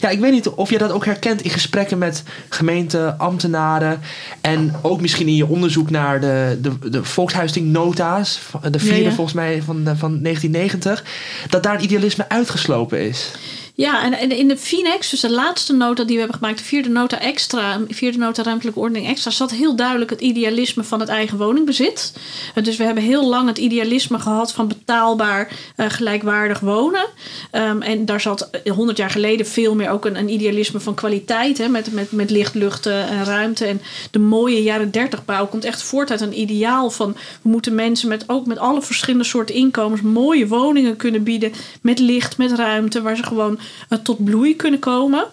Ja, ik weet niet of je dat ook herkent in gesprekken met gemeenten, ambtenaren. En ook misschien in je onderzoek naar de, de, de volkshuisdingnota's. De vierde ja, ja. volgens mij van, van 1990. Dat daar een idealisme uitgeslopen is. Ja, en in de Finex, dus de laatste nota die we hebben gemaakt, de vierde nota extra, vierde nota ruimtelijke ordening extra, zat heel duidelijk het idealisme van het eigen woningbezit. Dus we hebben heel lang het idealisme gehad van betaalbaar, uh, gelijkwaardig wonen. Um, en daar zat honderd jaar geleden veel meer ook een, een idealisme van kwaliteit, hè, met, met, met licht, lucht en ruimte. En de mooie jaren dertig bouw komt echt voort uit een ideaal van we moeten mensen met ook met alle verschillende soorten inkomens mooie woningen kunnen bieden met licht, met ruimte, waar ze gewoon tot bloei kunnen komen.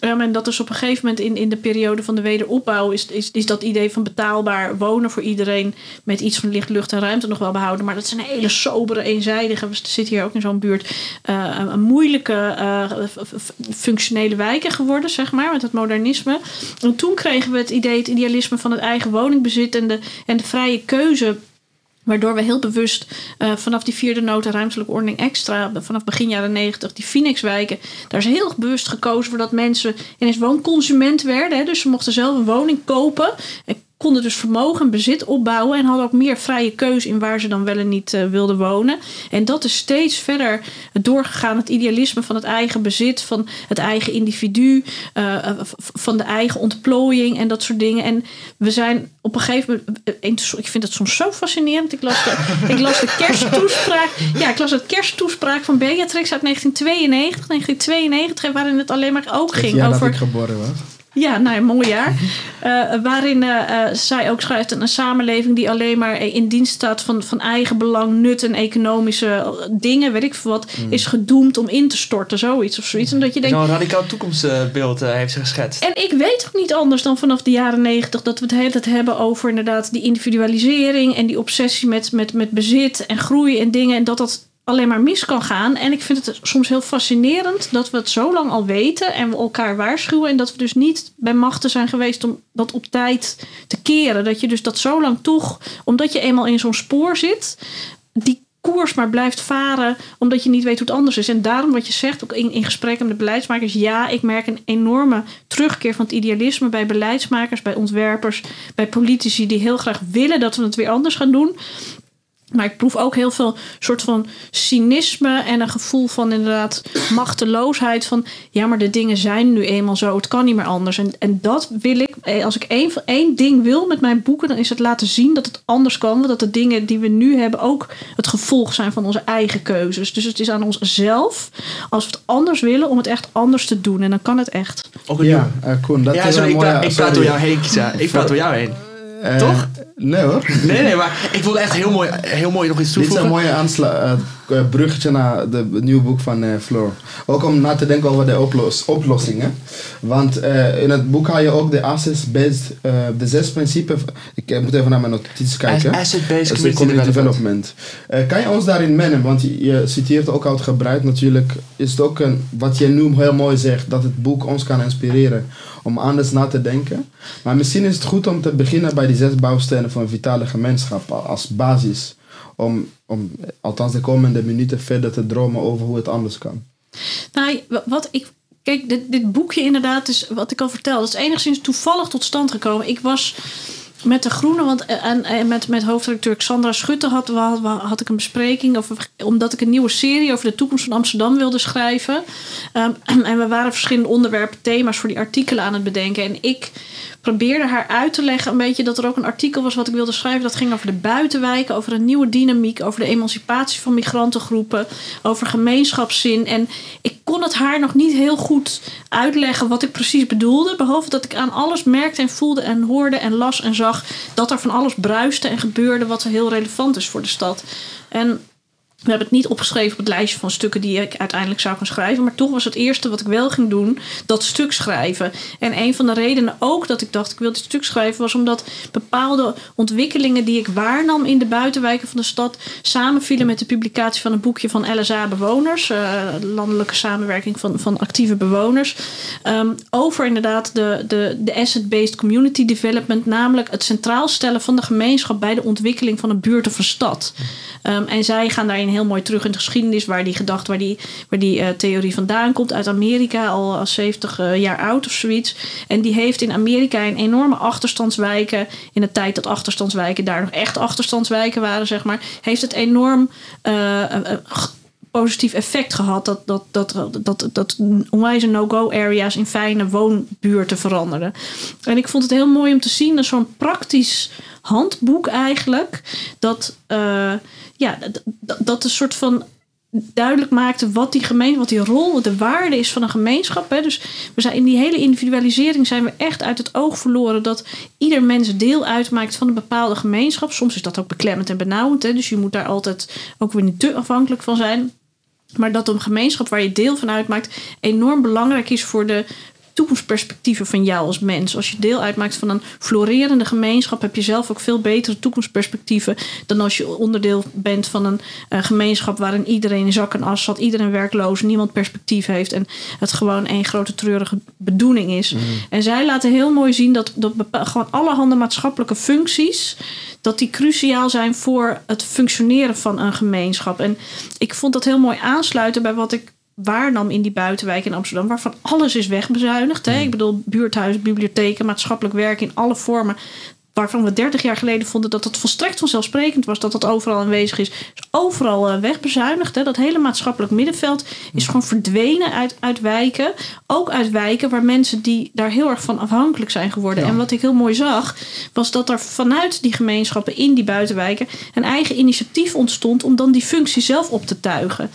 Um, en dat is op een gegeven moment in, in de periode van de wederopbouw... Is, is, is dat idee van betaalbaar wonen voor iedereen... met iets van licht, lucht en ruimte nog wel behouden. Maar dat zijn hele sobere, eenzijdige... we zitten hier ook in zo'n buurt... Uh, een moeilijke uh, functionele wijken geworden, zeg maar... met het modernisme. En toen kregen we het idee, het idealisme van het eigen woningbezit... en de, en de vrije keuze Waardoor we heel bewust uh, vanaf die vierde nota ruimtelijke ordening extra, vanaf begin jaren negentig, die Phoenixwijken, daar is heel bewust gekozen voor dat mensen ineens woonconsument werden. Hè, dus ze mochten zelf een woning kopen konden dus vermogen en bezit opbouwen en hadden ook meer vrije keuze in waar ze dan wel en niet uh, wilden wonen. En dat is steeds verder doorgegaan, het idealisme van het eigen bezit, van het eigen individu, uh, van de eigen ontplooiing en dat soort dingen. En we zijn op een gegeven moment, ik vind het soms zo fascinerend. Ik las de, ik las de kersttoespraak, ja, ik las het kersttoespraak van Beatrix uit 1992, 1992, waarin het alleen maar ook ging ja, over. Dat ik geboren was. Ja, nou, een mooi jaar. Uh, waarin uh, zij ook schrijft een samenleving die alleen maar in dienst staat van, van eigen belang, nut en economische dingen, weet ik veel wat, mm. is gedoemd om in te storten, zoiets of zoiets. En dat je denkt. Zo'n radicaal toekomstbeeld uh, heeft ze geschetst. En ik weet ook niet anders dan vanaf de jaren negentig dat we het hele tijd hebben over inderdaad die individualisering en die obsessie met, met, met bezit en groei en dingen. En dat dat alleen maar mis kan gaan. En ik vind het soms heel fascinerend dat we het zo lang al weten en we elkaar waarschuwen. En dat we dus niet bij machten zijn geweest om dat op tijd te keren. Dat je dus dat zo lang toch, omdat je eenmaal in zo'n spoor zit, die koers maar blijft varen, omdat je niet weet hoe het anders is. En daarom wat je zegt, ook in, in gesprekken met de beleidsmakers, ja, ik merk een enorme terugkeer van het idealisme bij beleidsmakers, bij ontwerpers, bij politici die heel graag willen dat we het weer anders gaan doen. Maar ik proef ook heel veel soort van cynisme en een gevoel van inderdaad machteloosheid. Van ja, maar de dingen zijn nu eenmaal zo. Het kan niet meer anders. En, en dat wil ik, eh, als ik één, één ding wil met mijn boeken, dan is het laten zien dat het anders kan. Dat de dingen die we nu hebben ook het gevolg zijn van onze eigen keuzes. Dus het is aan onszelf, als we het anders willen, om het echt anders te doen. En dan kan het echt. Ook ja, uh, Koen, dat ja, is sorry, een ik, mooie... praat, ik praat door jou heen, Kisa. Ik praat door jou heen. Uh, Toch? Nee hoor. Nee, nee, maar ik wilde echt heel mooi, heel mooi nog iets Dit is toevoegen. een mooie aansla uh, bruggetje naar de, het nieuwe boek van uh, Floor. Ook om na te denken over de oplos oplossingen. Want uh, in het boek haal je ook de assets-based, de zes principes. Ik moet even naar mijn notities kijken. Asset-based community, community development. development. kan je ons daarin mennen? Want je, citeert ook uitgebreid natuurlijk. Is het ook een, wat je nu heel mooi zegt, dat het boek ons kan inspireren om anders na te denken. Maar misschien is het goed om te beginnen bij die zes bouwstenen van een vitale gemeenschap als basis. Om, om althans de komende minuten verder te dromen over hoe het anders kan. Nou, wat ik. Kijk, dit, dit boekje inderdaad is wat ik al vertelde. Dat is enigszins toevallig tot stand gekomen. Ik was met de Groene, want en, en met, met hoofdredacteur Xandra Schutte had, had, had ik een bespreking over, omdat ik een nieuwe serie over de toekomst van Amsterdam wilde schrijven. Um, en we waren verschillende onderwerpen, thema's voor die artikelen aan het bedenken. En ik probeerde haar uit te leggen een beetje dat er ook een artikel was wat ik wilde schrijven. Dat ging over de buitenwijken, over een nieuwe dynamiek, over de emancipatie van migrantengroepen, over gemeenschapszin. En ik kon het haar nog niet heel goed uitleggen wat ik precies bedoelde. Behalve dat ik aan alles merkte en voelde en hoorde en las en zag dat er van alles bruiste en gebeurde wat heel relevant is voor de stad. En we hebben het niet opgeschreven op het lijstje van stukken die ik uiteindelijk zou gaan schrijven. Maar toch was het eerste wat ik wel ging doen, dat stuk schrijven. En een van de redenen ook dat ik dacht ik wil dit stuk schrijven, was omdat bepaalde ontwikkelingen die ik waarnam in de buitenwijken van de stad samenvielen met de publicatie van een boekje van LSA Bewoners, uh, landelijke samenwerking van, van actieve bewoners. Um, over inderdaad de, de, de asset-based community development, namelijk het centraal stellen van de gemeenschap bij de ontwikkeling van een buurt of een stad. Um, en zij gaan daarin heel mooi terug in de geschiedenis waar die gedacht, waar die, waar die uh, theorie vandaan komt. Uit Amerika, al, al 70 uh, jaar oud of zoiets. En die heeft in Amerika een enorme achterstandswijken. In de tijd dat achterstandswijken daar nog echt achterstandswijken waren, zeg maar. Heeft het enorm. Positief effect gehad dat, dat, dat, dat, dat onwijze no-go areas in fijne woonbuurten veranderden. En ik vond het heel mooi om te zien, dat zo'n praktisch handboek eigenlijk, dat, uh, ja, dat, dat een soort van duidelijk maakte wat die gemeenschap, wat die rol, de waarde is van een gemeenschap. Hè. Dus we zijn in die hele individualisering zijn we echt uit het oog verloren dat ieder mens deel uitmaakt van een bepaalde gemeenschap. Soms is dat ook beklemmend en benauwend. Hè. Dus je moet daar altijd ook weer niet te afhankelijk van zijn. Maar dat een gemeenschap waar je deel van uitmaakt enorm belangrijk is voor de toekomstperspectieven van jou als mens. Als je deel uitmaakt van een florerende gemeenschap, heb je zelf ook veel betere toekomstperspectieven dan als je onderdeel bent van een uh, gemeenschap waarin iedereen in zak en as zat, iedereen werkloos, niemand perspectief heeft en het gewoon één grote treurige bedoeling is. Mm. En zij laten heel mooi zien dat, dat gewoon allerhande maatschappelijke functies dat die cruciaal zijn voor het functioneren van een gemeenschap. En ik vond dat heel mooi aansluiten bij wat ik waarnam in die buitenwijk in Amsterdam, waarvan alles is wegbezuinigd. Hè? Ik bedoel, buurthuizen, bibliotheken, maatschappelijk werk in alle vormen waarvan we 30 jaar geleden vonden dat het volstrekt vanzelfsprekend was dat dat overal aanwezig is, is overal uh, wegbezuinigd. Hè. Dat hele maatschappelijk middenveld is gewoon verdwenen uit, uit wijken. Ook uit wijken waar mensen die daar heel erg van afhankelijk zijn geworden. En wat ik heel mooi zag, was dat er vanuit die gemeenschappen in die buitenwijken een eigen initiatief ontstond om dan die functie zelf op te tuigen.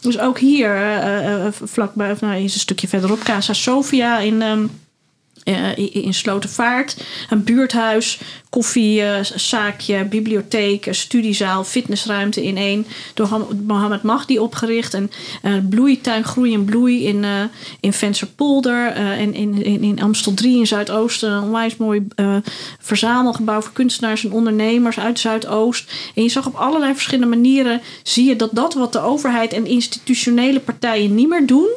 Dus ook hier, uh, uh, vlakbij, of nou, is een stukje verderop, Casa Sofia in. Um, uh, in Slotervaart. Een buurthuis, koffiezaakje, bibliotheek, studiezaal, fitnessruimte in één. Door Mohammed Mahdi opgericht. En uh, bloeituin Groei en Bloei in, uh, in Vensterpolder. en in, in, in Amstel 3 in Zuidoosten. Een onwijs mooi verzamelgebouw voor kunstenaars en ondernemers uit Zuidoost. En je zag op allerlei verschillende manieren... zie je dat dat wat de overheid en institutionele partijen niet meer doen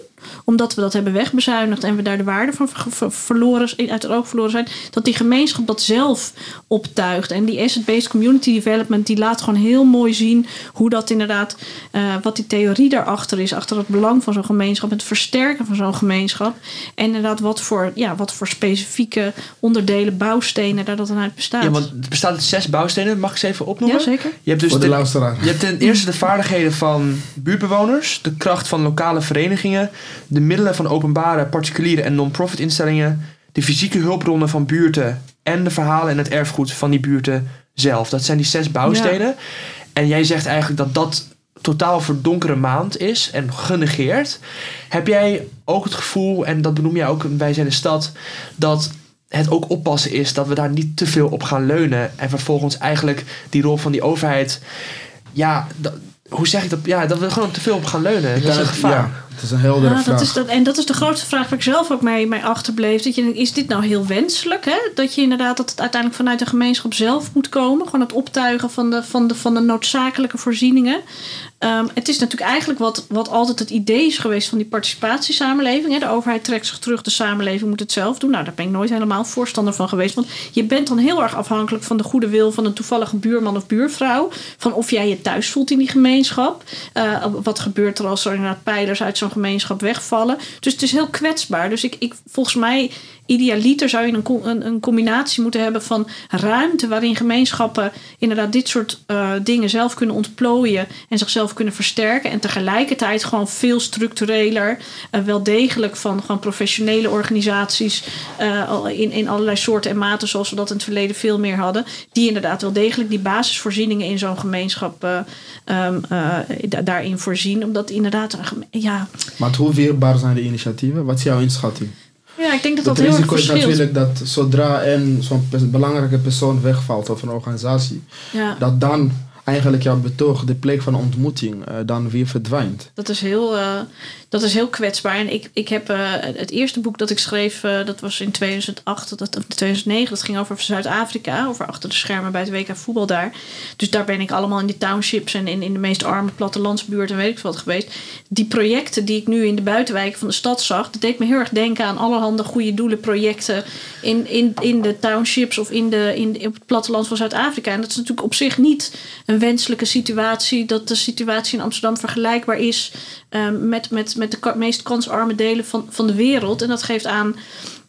omdat we dat hebben wegbezuinigd en we daar de waarde van verloren, uit het oog verloren zijn, dat die gemeenschap dat zelf optuigt. En die asset-based community development, die laat gewoon heel mooi zien hoe dat inderdaad, uh, wat die theorie daarachter is, achter het belang van zo'n gemeenschap, het versterken van zo'n gemeenschap. En inderdaad, wat voor, ja, wat voor specifieke onderdelen, bouwstenen daar dat dan uit bestaat. Ja, want het bestaat uit zes bouwstenen, mag ik ze even opnoemen? Ja, zeker. Je hebt dus voor de, de luisteraar. Je hebt ten eerste de vaardigheden van buurtbewoners, de kracht van lokale verenigingen, de middelen van openbare, particuliere en non-profit instellingen, de fysieke hulpbronnen van buurten en de verhalen en het erfgoed van die buurten zelf. Dat zijn die zes bouwstenen. En jij zegt eigenlijk dat dat totaal verdonkere maand is en genegeerd. Heb jij ook het gevoel, en dat benoem jij ook bij zijn de stad, dat het ook oppassen is dat we daar niet te veel op gaan leunen en vervolgens eigenlijk die rol van die overheid, ja, hoe zeg ik dat? Ja, dat we gewoon te veel op gaan leunen. Dat is een gevaar. Ja, is een heldere Ja, vraag. dat is dat, en dat is de grootste vraag waar ik zelf ook mee, mee achterbleef. Dat je, is dit nou heel wenselijk? Hè? Dat je inderdaad dat het uiteindelijk vanuit de gemeenschap zelf moet komen. Gewoon het optuigen van de, van de, van de noodzakelijke voorzieningen. Ehm, het is natuurlijk eigenlijk wat, wat altijd het idee is geweest van die participatiesamenleving. Hè? De overheid trekt zich terug, de samenleving moet het zelf doen. Nou, daar ben ik nooit helemaal voorstander van geweest. Want je bent dan heel erg afhankelijk van de goede wil van een toevallige buurman of buurvrouw. Van of jij je thuis voelt in die gemeenschap. Uh, wat gebeurt er als er inderdaad pijlers uit zo'n gemeenschap wegvallen. Dus het is heel kwetsbaar. Dus ik, ik volgens mij idealiter zou je een, een, combinatie moeten hebben van ruimte waarin gemeenschappen inderdaad dit soort uh, dingen zelf kunnen ontplooien en zichzelf kunnen versterken. En tegelijkertijd gewoon veel structureler, uh, wel degelijk van gewoon professionele organisaties uh, in, in allerlei soorten en maten, zoals we dat in het verleden veel meer hadden, die inderdaad wel degelijk die basisvoorzieningen in zo'n gemeenschap um, daarin voorzien. Omdat inderdaad, ja. Maar hoe weerbaar zijn de initiatieven? Wat is jouw inschatting? Ja, ik denk dat Het dat heel erg risico is natuurlijk dat zodra een zo'n pers- belangrijke persoon wegvalt of een organisatie, Ja. dat dan eigenlijk jouw betoog, de plek van ontmoeting, eh, dan weer verdwijnt. Dat is heel, uh, dat is heel kwetsbaar. En ik, ik heb uh, het eerste boek dat ik schreef, dat was in 2008, dat, of 2009. Dat ging over Zuid-Afrika, over achter de schermen bij het WK voetbal daar. Dus daar ben ik allemaal in die townships en in, in de meest arme plattelandsbuurten en weet ik wat geweest. Die projecten die ik nu in de buitenwijken van de stad zag, dat deed me heel erg denken aan allerhande goede doelen projecten in, in, in de townships of in, de, in, in het platteland van Zuid-Afrika. En dat is natuurlijk op zich niet een wenselijke situatie, dat de situatie in Amsterdam vergelijkbaar is um, met, met, met de meest kansarme delen van, van de wereld. En dat geeft aan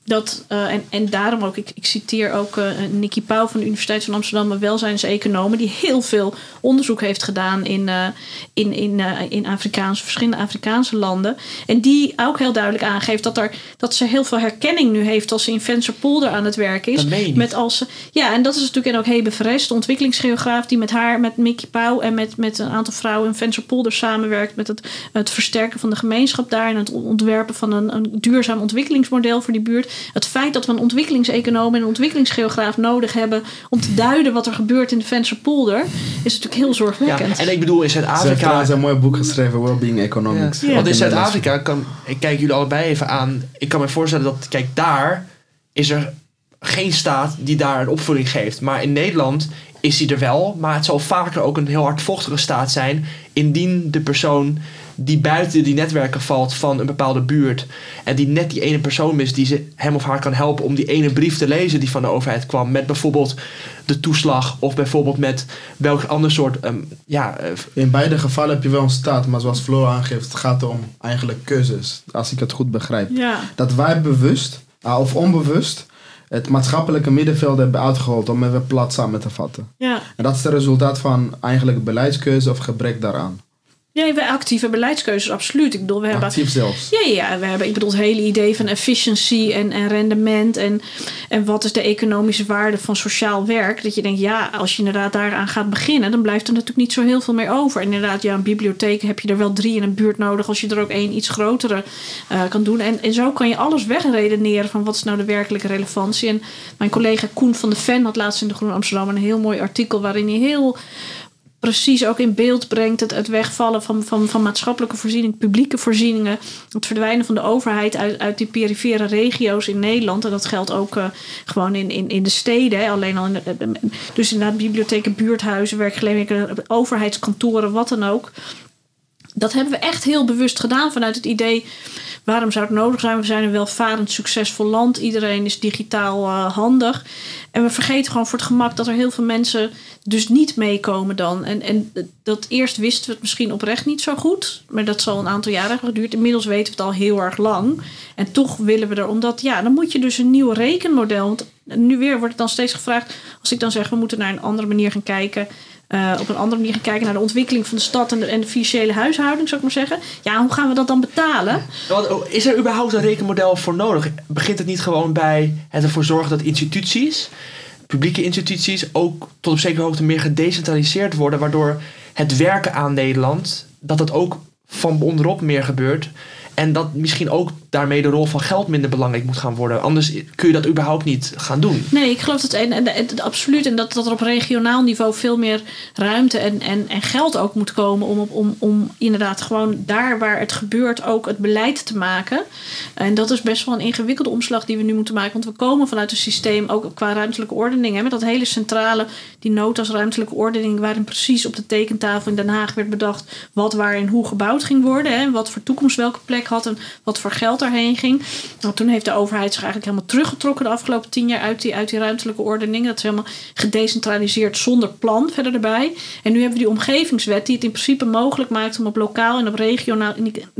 dat, uh, en, en daarom ook, ik, ik citeer ook uh, Nicky Pauw van de Universiteit van Amsterdam, een welzijnseconoom, die heel veel onderzoek heeft gedaan in, uh, in, in, in Afrikaanse, verschillende Afrikaanse landen. En die ook heel duidelijk aangeeft dat, er, dat ze heel veel herkenning nu heeft als ze in Vensterpolder aan het werk is. Met als ze, ja, en dat is natuurlijk en ook Hebe Verres, de ontwikkelingsgeograaf, die met haar, met Nicky Pauw en met, met een aantal vrouwen in Vensterpolder samenwerkt met het, het versterken van de gemeenschap daar en het ontwerpen van een, een duurzaam ontwikkelingsmodel voor die buurt het feit dat we een ontwikkelingseconoom en een ontwikkelingsgeograaf nodig hebben om te duiden wat er gebeurt in de Vensterpolder, is natuurlijk heel zorgwekkend. Ja, en ik bedoel, in Ze heeft Zuid-Afrika. trouwens een mooi boek geschreven, Wellbeing Economics. Ja. Want in Zuid-Afrika kan. Ik kijk jullie allebei even aan. Ik kan me voorstellen dat. Kijk, daar is er geen staat die daar een opvulling geeft. Maar in Nederland is die er wel. Maar het zal vaker ook een heel hardvochtige staat zijn. Indien de persoon die buiten die netwerken valt van een bepaalde buurt. En die net die ene persoon is die ze, hem of haar kan helpen om die ene brief te lezen die van de overheid kwam. Met bijvoorbeeld de toeslag of bijvoorbeeld met welk ander soort. ehm, ja, eh, In beide gevallen heb je wel een staat, maar zoals Flo aangeeft, het gaat om eigenlijk keuzes. Als ik het goed begrijp. Ja. Dat wij bewust, ah, of onbewust, het maatschappelijke middenveld hebben uitgehold om even plat samen te vatten. Ja. En dat is het resultaat van eigenlijk beleidskeuze of gebrek daaraan. Ja, we actieve beleidskeuzes, absoluut. Ik bedoel, we hebben Actief zelfs. Ja, ja, we hebben, ik bedoel, het hele idee van efficiëntie en, en rendement en, en wat is de economische waarde van sociaal werk. Dat je denkt, ja, als je inderdaad daaraan gaat beginnen, dan blijft er natuurlijk niet zo heel veel meer over. En inderdaad, ja, een bibliotheek heb je er wel drie in een buurt nodig als je er ook één iets grotere eh, kan doen. En, en zo kan je alles wegredeneren van wat is nou de werkelijke relevantie. En mijn collega Koen van de Ven had laatst in de Groene Amsterdam een heel mooi artikel waarin hij heel precies ook in beeld brengt het, het wegvallen van, van, van maatschappelijke voorzieningen, publieke voorzieningen, het verdwijnen van de overheid uit, uit die perifere regio's in Nederland. En dat geldt ook eh, gewoon in, in, in de steden. Alleen al in de, dus inderdaad bibliotheken, buurthuizen, werkgelegenheden, overheidskantoren, wat dan ook. Dat hebben we echt heel bewust gedaan vanuit het idee. Waarom zou het nodig zijn? We zijn een welvarend, succesvol land. Iedereen is digitaal eh, handig. En we vergeten gewoon voor het gemak dat er heel veel mensen dus niet meekomen dan. En, en dat eerst wisten we het misschien oprecht niet zo goed. Maar dat zal een aantal jaren hebben geduurd. Inmiddels weten we het al heel erg lang. En toch willen we er, omdat ja, dan moet je dus een nieuw rekenmodel. Want nu weer wordt het dan steeds gevraagd. Als ik dan zeg, we moeten naar een andere manier gaan kijken. Uh, op een andere manier gaan kijken naar de ontwikkeling van de stad en de, en financiële huishouding, zou ik maar zeggen. Ja, hoe gaan we dat dan betalen? Is er überhaupt een rekenmodel voor nodig? Begint het niet gewoon bij het ervoor zorgen dat instituties, publieke instituties, ook tot op zekere hoogte meer gedecentraliseerd worden, waardoor het werken aan Nederland, dat het ook van onderop meer gebeurt. En dat misschien ook daarmee de rol van geld minder belangrijk moet gaan worden. Anders kun je dat überhaupt niet gaan doen. Nee, ik geloof dat en, en, absoluut. En dat, dat er op regionaal niveau veel meer ruimte en, en, en geld ook moet komen om, om, om inderdaad gewoon daar waar het gebeurt ook het beleid te maken. En dat is best wel een ingewikkelde omslag die we nu moeten maken. Want we komen vanuit een systeem, ook qua ruimtelijke ordening, hè, met dat hele centrale, die notas ruimtelijke ordening, waarin precies op de tekentafel in Den Haag werd bedacht wat waar en hoe gebouwd ging worden. Hè, wat voor toekomst welke plek had en wat voor geld daarheen ging. Nou, toen heeft de overheid zich eigenlijk helemaal teruggetrokken de afgelopen tien jaar uit die, uit die ruimtelijke ordening. Dat is helemaal gedecentraliseerd zonder plan verder erbij. En nu hebben we die omgevingswet die het in principe mogelijk maakt om op lokaal en op regionaal,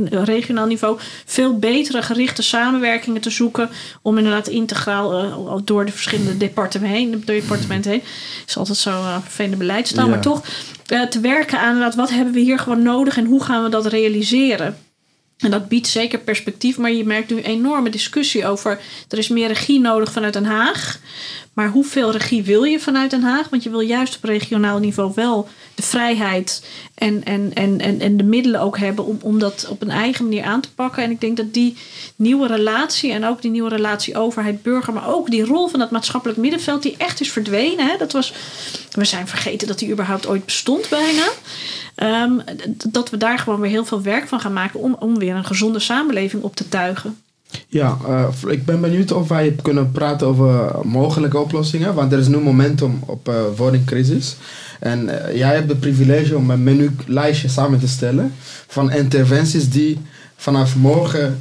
regionaal niveau veel betere gerichte samenwerkingen te zoeken. Om inderdaad integraal uh, door de verschillende departementen heen, departementen heen. Is altijd zo uh, vervelende beleidstaal, ja. maar toch uh, te werken aan wat hebben we hier gewoon nodig en hoe gaan we dat realiseren. En dat biedt zeker perspectief, maar je merkt nu een enorme discussie over. Er is meer regie nodig vanuit Den Haag. Maar hoeveel regie wil je vanuit Den Haag? Want je wil juist op regionaal niveau wel de vrijheid en, en, en, en, en de middelen ook hebben om, om dat op een eigen manier aan te pakken. En ik denk dat die nieuwe relatie en ook die nieuwe relatie overheid-burger, maar ook die rol van dat maatschappelijk middenveld, die echt is verdwenen. Hè? Dat was, we zijn vergeten dat die überhaupt ooit bestond bijna. Um, dat we daar gewoon weer heel veel werk van gaan maken om, om weer een gezonde samenleving op te tuigen. Ja, uh, ik ben benieuwd of wij kunnen praten over mogelijke oplossingen. Want er is nu momentum op uh, woningcrisis. En uh, jij hebt het privilege om een menulijstje samen te stellen van interventies die vanaf morgen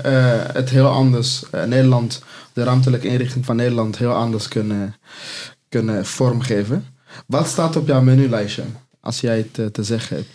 het heel anders, Nederland, de ruimtelijke inrichting van Nederland heel anders kunnen, kunnen vormgeven. Wat staat op jouw menulijstje, als jij het te zeggen hebt?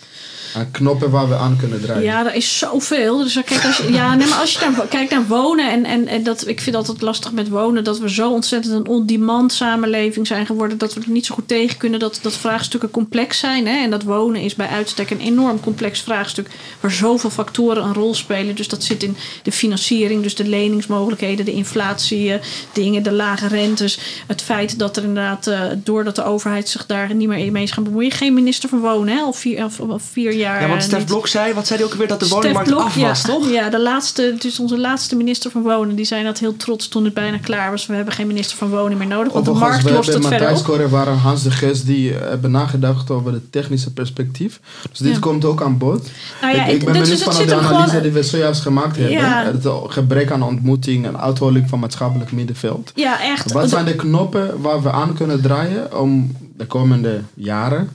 Aan knoppen waar we aan kunnen draaien. Ja, er is zoveel. Dus kijk, als je, ja, nee, maar als je naar, kijkt naar wonen, en, en, en dat, ik vind altijd lastig met wonen, dat we zo ontzettend een on-demand samenleving zijn geworden, dat we er niet zo goed tegen kunnen dat, dat vraagstukken complex zijn. Hè? En dat wonen is bij uitstek een enorm complex vraagstuk, waar zoveel factoren een rol spelen. Dus dat zit in de financiering, dus de leningsmogelijkheden, de inflatie, dingen, de lage rentes. Het feit dat er inderdaad, doordat de overheid zich daar niet meer mee is gaan bemoeien, geen minister van wonen, hè? vier, of, of vier jaar ja, want Stef Blok zei, wat zei hij ook alweer, dat de woningmarkt Blok, af was, ja, toch? Ja, de laatste, dus onze laatste minister van Wonen, die zei dat heel trots toen het bijna klaar was. We hebben geen minister van Wonen meer nodig, want de markt lost het verder op. We waren Hans de Geest, die hebben nagedacht over het technische perspectief. Dus dit ja. komt ook aan bod. Nou ja, ik, ik ben dus benieuwd van de analyse gewoon, die we zojuist gemaakt hebben. Ja. Het gebrek aan ontmoeting en uitholling van maatschappelijk middenveld. Ja, echt. Wat zijn de knoppen waar we aan kunnen draaien om de komende jaren eh,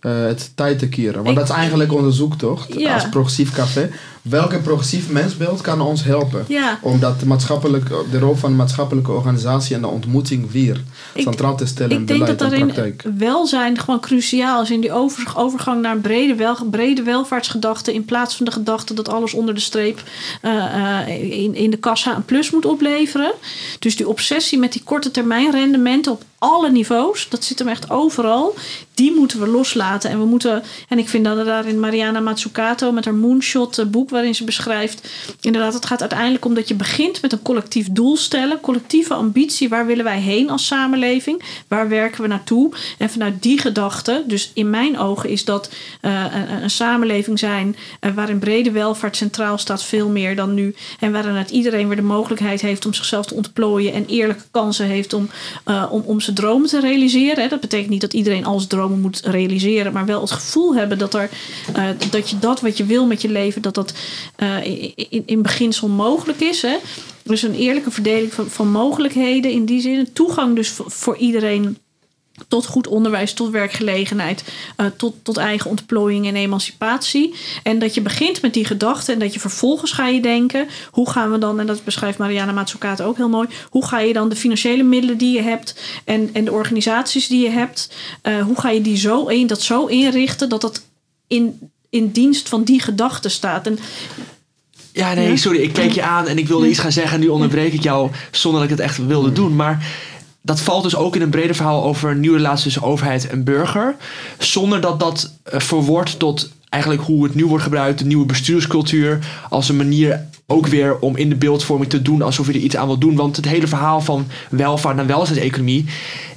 het tijd te keren. Want dat is eigenlijk onderzoek toch? Ja. Als progressief café. Welke progressief mensbeeld kan ons helpen? Ja. Om dat maatschappelijk, de rol van de maatschappelijke organisatie en de ontmoeting weer Ik- centraal te stellen in Ik denk beleid dat en daarin praktijk. welzijn gewoon cruciaal is. In die over- overgang naar een brede, wel, brede welvaartsgedachte. In plaats van de gedachte dat alles onder de streep eh, eh, in, in de kassa een plus moet opleveren. Dus die obsessie met die korte termijn rendementen op alle niveaus. Dat zit hem echt overal. Die moeten we loslaten. En we moeten. En ik vind dat er daarin Mariana Mazzucato met haar Moonshot eh, boek, waarin ze beschrijft. Inderdaad, het gaat uiteindelijk om dat je begint met een collectief doel stellen. Collectieve ambitie. Waar willen wij heen als samenleving? Waar werken we naartoe? En vanuit die gedachte, dus in mijn ogen, is dat eh, een, samenleving zijn eh, waarin brede welvaart centraal staat, veel meer dan nu. En waarin het iedereen weer de mogelijkheid heeft om zichzelf te ontplooien en eerlijke kansen heeft om, eh, om, om zijn dromen te realiseren. Dat betekent niet dat iedereen al zijn dromen moet realiseren, maar wel het gevoel hebben dat, er, dat je dat wat je wil met je leven, dat dat eh, in, in, in beginsel mogelijk is. Hè. Dus een eerlijke verdeling van, van mogelijkheden in die zin. Toegang dus voor, voor iedereen tot goed onderwijs, tot werkgelegenheid, eh, tot, tot eigen ontplooiing en emancipatie. En dat je begint met die gedachten en dat je vervolgens ga je denken, hoe gaan we dan, en dat beschrijft Mariana Mazzucato ook heel mooi, hoe ga je dan de financiële middelen die je hebt en, en de organisaties die je hebt, eh, hoe ga je die zo in, dat zo inrichten dat dat in, in dienst van die gedachten staat. En Ja, nee, sorry. Ik keek je aan en ik wilde iets gaan zeggen. En nu onderbreek ik jou zonder dat ik het echt wilde doen. Maar dat valt dus ook in een breder verhaal over een nieuwe relatie tussen overheid en burger. Zonder dat dat eh, verwoordt tot eigenlijk hoe het nu wordt gebruikt. De nieuwe bestuurscultuur. Als een manier ook weer om in de beeldvorming te doen alsof je er iets aan wil doen. Want het hele verhaal van welvaart naar welzijnseconomie.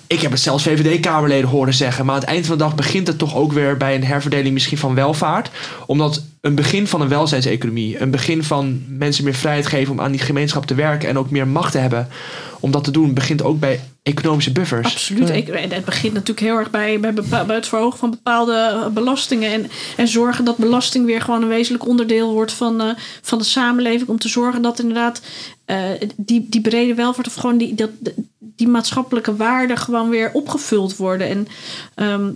Ik heb het zelfs VVD-Kamerleden horen zeggen. Maar aan het eind van de dag begint het toch ook weer bij een herverdeling misschien van welvaart. Omdat een begin van een welzijnseconomie, een begin van mensen meer vrijheid geven om aan die gemeenschap te werken en ook meer macht te hebben om dat te doen, begint ook bij economische buffers. Absoluut. Ik, en het begint natuurlijk heel erg bij, bij, het verhogen van bepaalde eh, belastingen. En, en zorgen dat belasting weer gewoon een wezenlijk onderdeel wordt van, eh, van de samenleving. Om te zorgen dat inderdaad eh, die, die brede welvaart of gewoon die, dat, die maatschappelijke waarden gewoon weer opgevuld worden. En ehm,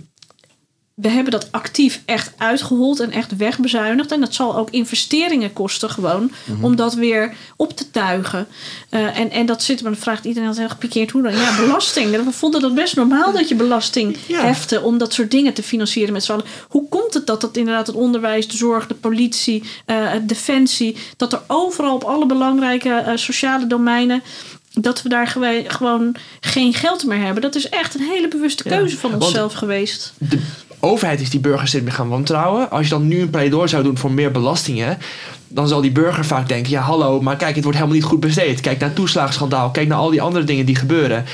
we hebben dat actief echt uitgehold en echt wegbezuinigd. En dat zal ook investeringen kosten gewoon. Om dat weer op te tuigen. Eh, en, en dat zit, maar dan vraagt iedereen altijd heel gepikeerd hoe dan. Ja, belasting. We vonden dat best normaal dat je belasting Ja. hefte. Om dat soort dingen te financieren met z'n allen. Hoe komt het dat dat inderdaad het onderwijs, de zorg, de politie, eh, defensie. Dat er overal op alle belangrijke eh, sociale domeinen dat we daar gewoon geen geld meer hebben. Dat is echt een hele bewuste Ja, keuze van onszelf geweest. de overheid is die burgers steeds meer gaan wantrouwen. Als je dan nu een pleidooi zou doen voor meer belastingen, dan zal die burger vaak denken: ja, hallo, maar kijk, het wordt helemaal niet goed besteed. Kijk naar het toeslagenschandaal, kijk naar al die andere dingen die gebeuren.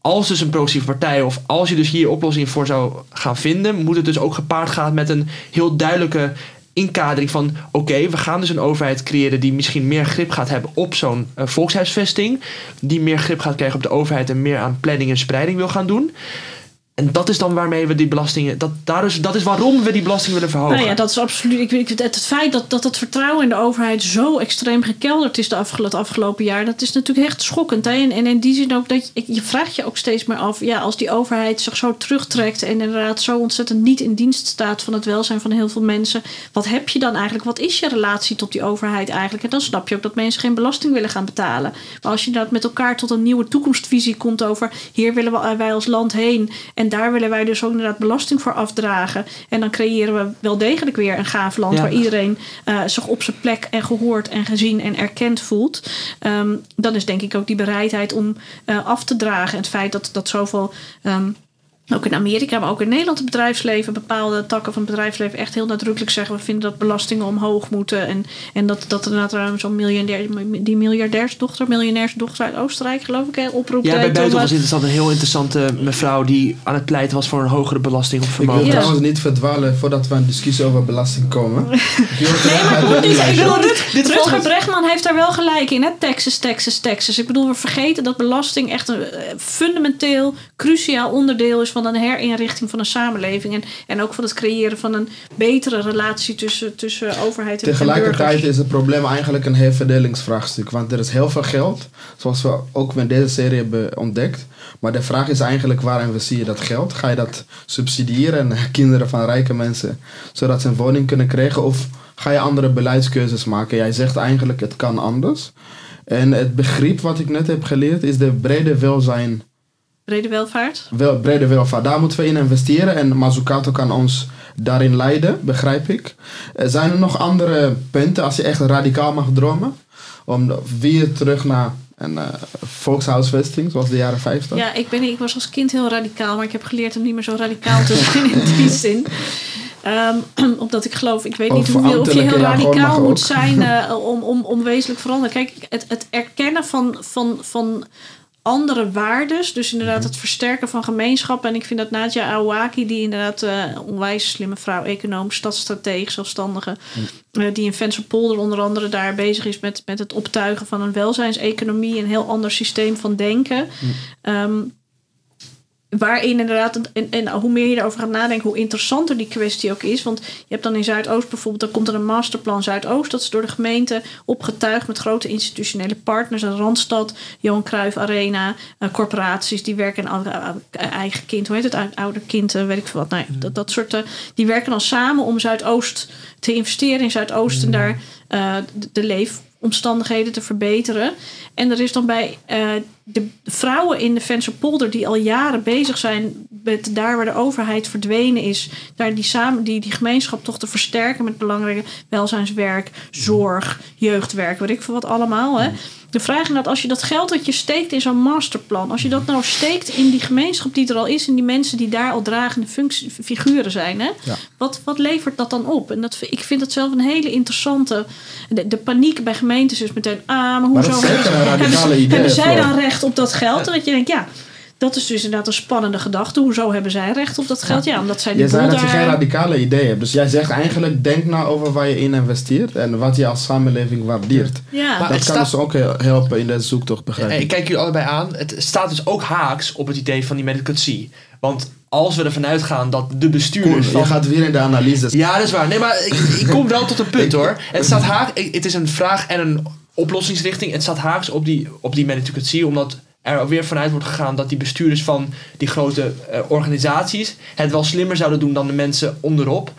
Als dus een progressieve partij of als je dus hier oplossingen voor zou gaan vinden, moet het dus ook gepaard gaan met een heel duidelijke inkadering van oké, we gaan dus een overheid creëren die misschien meer grip gaat hebben op zo'n eh, volkshuisvesting, die meer grip gaat krijgen op de overheid en meer aan planning en spreiding wil gaan doen. En dat is dan waarmee we die belastingen. Dat, daar is, dat is waarom we die belasting willen verhogen. Nou ja, dat is absoluut. Ik, het, het feit dat, dat het vertrouwen in de overheid zo extreem gekelderd is de afgelo- het afgelopen jaar, dat is natuurlijk echt schokkend. En, en in die zin ook dat je, je vraagt je ook steeds meer af, ja, als die overheid zich zo terugtrekt en inderdaad zo ontzettend niet in dienst staat van het welzijn van heel veel mensen, wat heb je dan eigenlijk? Wat is je relatie tot die overheid eigenlijk? En dan snap je ook dat mensen geen belasting willen gaan betalen. Maar als je inderdaad met elkaar tot een nieuwe toekomstvisie komt over hier willen we, wij als land heen en daar willen wij dus ook inderdaad belasting voor afdragen. En dan creëren we wel degelijk weer een gaaf land Ja. waar iedereen eh, zich op zijn plek en gehoord en gezien en erkend voelt. Ehm, dan is denk ik ook die bereidheid om eh, af te dragen. En het feit dat, dat zoveel. ehm, ook in Amerika, maar ook in Nederland het bedrijfsleven, bepaalde takken van het bedrijfsleven echt heel nadrukkelijk zeggen: we vinden dat belastingen omhoog moeten. En, en dat, dat er inderdaad ruim zo'n miljardair, die miljardairsdochter, miljonairsdochter uit Oostenrijk, geloof ik, hè, oproept. ja, bij deed om, Buiten eh, was interessant een heel interessante mevrouw die aan het pleiten was voor een hogere belasting op Ik wil vermogen. Ja. trouwens niet verdwalen voordat we een discussie over belasting komen. Ik wil Nee, maar goed, de ik, bedoel, dit Rutger heeft daar wel gelijk in. Hè? Texas, Texas, Texas. Ik bedoel, we vergeten dat belasting echt een eh, fundamenteel, cruciaal onderdeel is van van een herinrichting van een samenleving. En, en ook van het creëren van een betere relatie tussen, tussen overheid en Tegelijkertijd is het probleem eigenlijk een herverdelingsvraagstuk. Want er is heel veel geld, zoals we ook met deze serie hebben ontdekt. Maar de vraag is eigenlijk waar investeer je dat geld? Ga je dat subsidiëren kinderen van rijke mensen, zodat ze een woning kunnen krijgen? Of ga je andere beleidskeuzes maken? Jij zegt eigenlijk het kan anders. En het begrip wat ik net heb geleerd is de brede welzijn Brede welvaart. wel, brede welvaart. Daar moeten we in investeren en Mazzucato kan ons daarin leiden, begrijp ik. Zijn er nog andere punten als je echt radicaal mag dromen? Om weer terug naar een eh, volkshuisvesting, zoals de jaren 50? Ja, ik, ben, ik was als kind heel radicaal, maar ik heb geleerd om niet meer zo radicaal te zijn in die zin. Ehm, omdat ik geloof, ik weet niet hoeveel, of je heel radicaal moet zijn eh, om, om, om wezenlijk veranderen. Kijk, het, het erkennen van, van, van andere waardes, dus inderdaad Mhm. het versterken van gemeenschappen. En ik vind dat Nadja Awaki, die inderdaad een onwijs slimme vrouw, econoom, stadsstratege, zelfstandige, eh, die in Vensterpolder onder andere daar bezig is met, met het optuigen van een welzijnseconomie, een heel ander systeem van denken. Ehm, waarin inderdaad, en, en hoe meer je erover gaat nadenken, hoe interessanter die kwestie ook is. Want je hebt dan in Zuidoost bijvoorbeeld, dan komt er een masterplan Zuidoost. Dat is door de gemeente opgetuigd met grote institutionele partners. Een Randstad, Johan Cruijff Arena, eh, corporaties die werken oude- eigen kind, hoe heet het, Ou- ouder kind, eh, weet ik veel wat. Nou, ja, dat, dat soort, eh, die werken dan samen om Zuidoost te investeren in Zuidoost en daar eh, de, de leefomstandigheden te verbeteren. En er is dan bij de vrouwen in de Vensterpolder die al jaren bezig zijn met daar waar de overheid verdwenen is, daar die, samen, die, die gemeenschap toch te versterken met belangrijke welzijnswerk, zorg, jeugdwerk, weet ik veel wat allemaal. Hè. De vraag is dat als je dat geld dat je steekt in zo'n masterplan, als je dat nou steekt in die gemeenschap die er al is, in die mensen die daar al dragende functie, figuren zijn, hè, Ja. wat, wat levert dat dan op? En dat, ik vind dat zelf een hele interessante. De, de paniek bij gemeentes is meteen, ah, maar Maar hoezo dat zeker een hebben, hebben zij dan recht op dat geld? Dat je denkt, ja, dat is dus inderdaad een spannende gedachte. Hoezo hebben zij recht op dat geld? Ja, omdat zij die Jij zei dat je geen radicale idee hebt. Dus jij zegt eigenlijk, denk nou over waar je in investeert en wat je als samenleving waardeert. Ja, Maar dat het kan staat- ons ook heel- helpen in deze zoektocht, begrijp En ik. kijk jullie allebei aan. Het staat dus ook haaks op het idee van die meritocratie. Want als we ervan uitgaan dat de bestuurders je van... gaat weer in de analyse. Ja, dat is waar. Nee, maar ik, ik kom wel tot een punt hoor. Het staat haaks. Het is een vraag en een oplossingsrichting. Het staat haaks op die, op die meritocratie, omdat er weer vanuit wordt gegaan dat die bestuurders van die grote eh, organisaties het wel slimmer zouden doen dan de mensen onderop.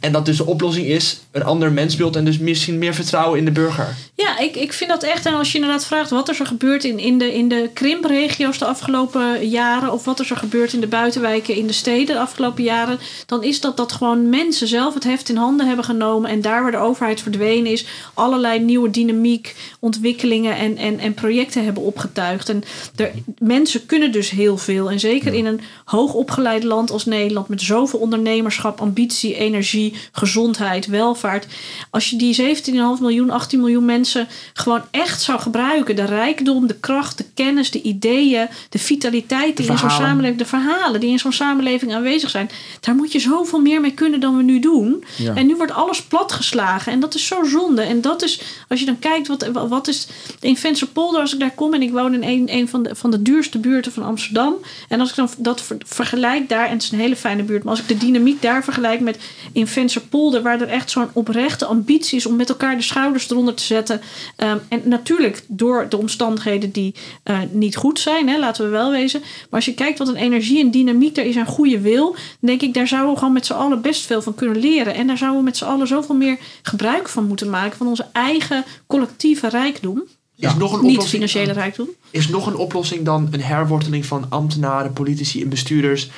En dat dus de oplossing is een ander mensbeeld en dus misschien meer vertrouwen in de burger. Ja, ik, ik vind dat echt. En als je inderdaad vraagt wat er zo gebeurt in, in, de, in de krimpregio's de afgelopen jaren. of wat er zo gebeurt in de buitenwijken in de steden de afgelopen jaren. dan is dat dat gewoon mensen zelf het heft in handen hebben genomen. en daar waar de overheid verdwenen is. allerlei nieuwe dynamiek, ontwikkelingen en, en, en projecten hebben opgetuigd. En er, mensen kunnen dus heel veel. En zeker in een hoogopgeleid land als Nederland. met zoveel ondernemerschap, ambitie, energie, gezondheid, welvaart. Als je die 17,5 miljoen, 18 miljoen mensen gewoon echt zou gebruiken. De rijkdom, de kracht, de kennis, de ideeën, de vitaliteit die in zo'n samenleving, de verhalen die in zo'n samenleving aanwezig zijn. Daar moet je zoveel meer mee kunnen dan we nu doen. Ja. En nu wordt alles platgeslagen. En dat is zo zonde. En dat is, als je dan kijkt, wat, wat is in Vensterpolder, als ik daar kom en ik woon in een, een van, de, van de duurste buurten van Amsterdam. En als ik dan dat ver- vergelijk daar, en het is een hele fijne buurt, maar als ik de dynamiek daar vergelijk met in Vensterpolder, waar er echt zo'n oprechte ambitie is om met elkaar de schouders eronder te zetten. Ehm, en natuurlijk door de omstandigheden die eh, niet goed zijn, hè, laten we wel wezen. Maar als je kijkt wat een energie en dynamiek er is en goede wil, denk ik, daar zouden we gewoon met z'n allen best veel van kunnen leren. En daar zouden we met z'n allen zoveel meer gebruik van moeten maken, van onze eigen collectieve rijkdom. Is nog een Niet financiële rijkdom. Is nog een oplossing dan een herworteling van ambtenaren, politici en bestuurders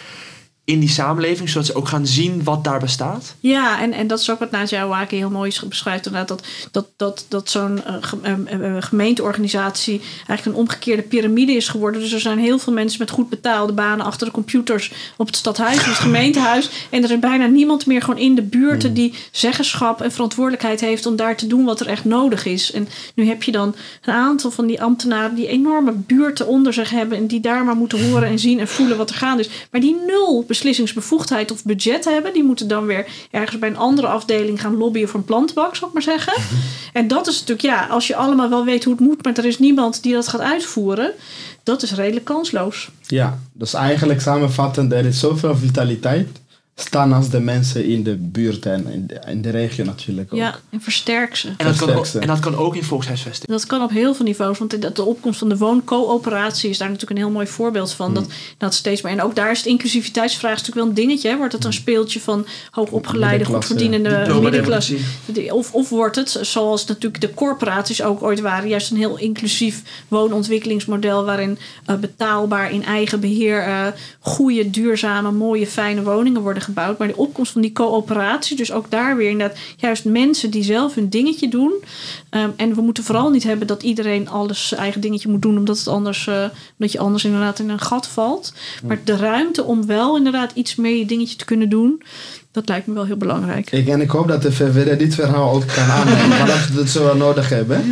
in die samenleving, zodat ze ook gaan zien wat daar bestaat? Ja, en, en dat is ook wat Nadja Wake heel mooi beschrijft. Inderdaad, dat, dat, dat, dat zo'n eh, eh, eh, gemeenteorganisatie eigenlijk een omgekeerde piramide is geworden. Dus er zijn heel veel mensen met goed betaalde banen achter de computers op het stadhuis, op het gemeentehuis. En er is bijna niemand meer gewoon in de buurten die zeggenschap en verantwoordelijkheid heeft om daar te doen wat er echt nodig is. En nu heb je dan een aantal van die ambtenaren die enorme buurten onder zich hebben en die daar maar moeten horen en zien en voelen wat er gaande is. Maar die nul beslissingsbevoegdheid of budget hebben. Die moeten dan weer ergens bij een andere afdeling gaan lobbyen voor een plantenbak, zal ik maar zeggen. En dat is natuurlijk, ja, als je allemaal wel weet hoe het moet, maar er is niemand die dat gaat uitvoeren, dat is redelijk kansloos. Ja, dus eigenlijk samenvattend, er is zoveel vitaliteit. Staan als de mensen in de buurt en in de, in de regio natuurlijk ook. Ja, en versterk ze. En dat, kan ook, Versterkste. en dat kan ook in volkshuisvesting. Dat kan op heel veel niveaus. Want de, de opkomst van de wooncoöperatie is daar natuurlijk een heel mooi voorbeeld van. Dat, dat steeds meer. En ook daar is het inclusiviteitsvraagstuk wel een dingetje. Hè? Wordt het een speeltje van hoogopgeleide, goedverdienende middenklasse? Of, of wordt het, zoals natuurlijk de corporaties ook ooit waren, juist een heel inclusief woonontwikkelingsmodel waarin eh, betaalbaar in eigen beheer eh goede, duurzame, mooie, fijne woningen worden gebouwd. Maar de opkomst van die coöperatie, dus ook daar weer inderdaad juist mensen die zelf hun dingetje doen. Ehm, en we moeten vooral niet hebben dat iedereen alles zijn eigen dingetje moet doen, omdat, het anders, eh, omdat je anders inderdaad in een gat valt. Maar de ruimte om wel inderdaad iets meer je dingetje te kunnen doen, dat lijkt me wel heel belangrijk. Ik, en ik hoop dat de VVD dit verhaal ook kan aannemen, maar dat we het zo wel nodig hebben.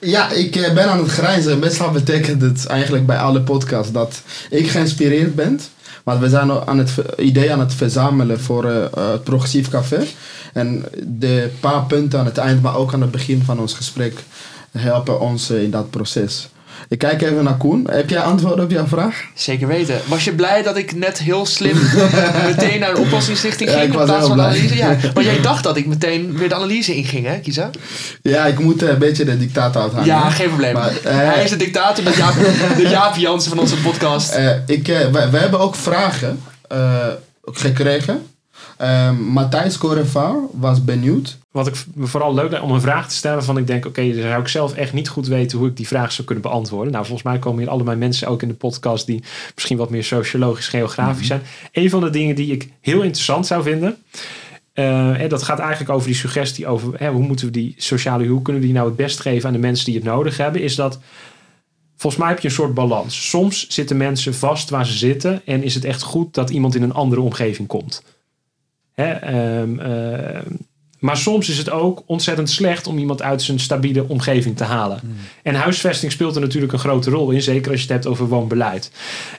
Ja, ik eh, ben aan het grijzen. Meestal betekent het eigenlijk bij alle podcasts dat ik geïnspireerd ben. Want we zijn aan het idee aan het verzamelen voor eh, eh, het Progressief Café. En de paar punten aan het eind, maar ook aan het begin van ons gesprek, helpen ons eh, in dat proces. Ik kijk even naar Koen. Heb jij antwoord op jouw vraag? Zeker weten. Was je blij dat ik net heel slim meteen naar de oplossingsrichting Ja, ging ik in plaats van de blij. analyse? Ja, want jij dacht dat ik meteen weer de analyse inging, hè, Kisa? Ja, ik moet eh, een beetje de dictaat uithangen. Ja, geen probleem. Maar, eh, Hij is de dictator, de Jaap, de Jaap Jansen van onze podcast. Eh, ik, we, we hebben ook vragen gekregen. Eh, Matthijs Corevaar was benieuwd. Wat ik vooral leuk lijkt om een vraag te stellen van ik denk, oké, dan zou ik zelf echt niet goed weten hoe ik die vraag zou kunnen beantwoorden. Nou, volgens mij komen hier allemaal mensen ook in de podcast die misschien wat meer sociologisch, geografisch zijn. Een van de dingen die ik heel interessant zou vinden, eh, en dat gaat eigenlijk over die suggestie over hè, hoe moeten we die sociale hoe kunnen we die nou het best geven aan de mensen die het nodig hebben, is dat volgens mij heb je een soort balans. Soms zitten mensen vast waar ze zitten en is het echt goed dat iemand in een andere omgeving komt. Hè, eh, maar soms is het ook ontzettend slecht om iemand uit zijn stabiele omgeving te halen. En huisvesting speelt er natuurlijk een grote rol in, zeker als je het hebt over woonbeleid.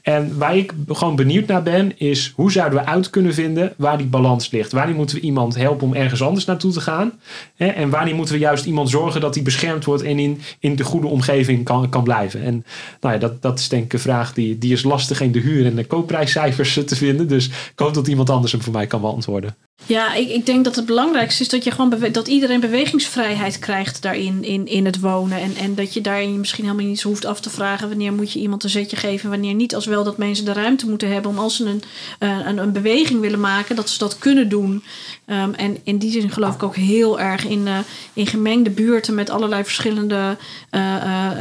En waar ik gewoon benieuwd naar ben, is hoe zouden we uit kunnen vinden waar die balans ligt? Wanneer moeten we iemand helpen om ergens anders naartoe te gaan? En wanneer moeten we juist iemand zorgen dat hij beschermd wordt en in, in de goede omgeving kan, kan blijven? En nou ja, dat, dat is denk ik een vraag die, die is lastig in de huur- en de koopprijscijfers te vinden. Dus ik hoop dat iemand anders hem voor mij kan beantwoorden. Ja, ik, ik denk dat het belangrijkste is dat je gewoon dat iedereen bewegingsvrijheid krijgt daarin in, in het wonen. En, en dat je daarin misschien helemaal niet hoeft af te vragen wanneer moet je iemand een zetje geven en wanneer niet. Als wel dat mensen de ruimte moeten hebben om als ze een, eh, een, een beweging willen maken, dat ze dat kunnen doen. Ehm, en in die zin geloof ik ook heel erg in, eh, in gemengde buurten met allerlei verschillende eh,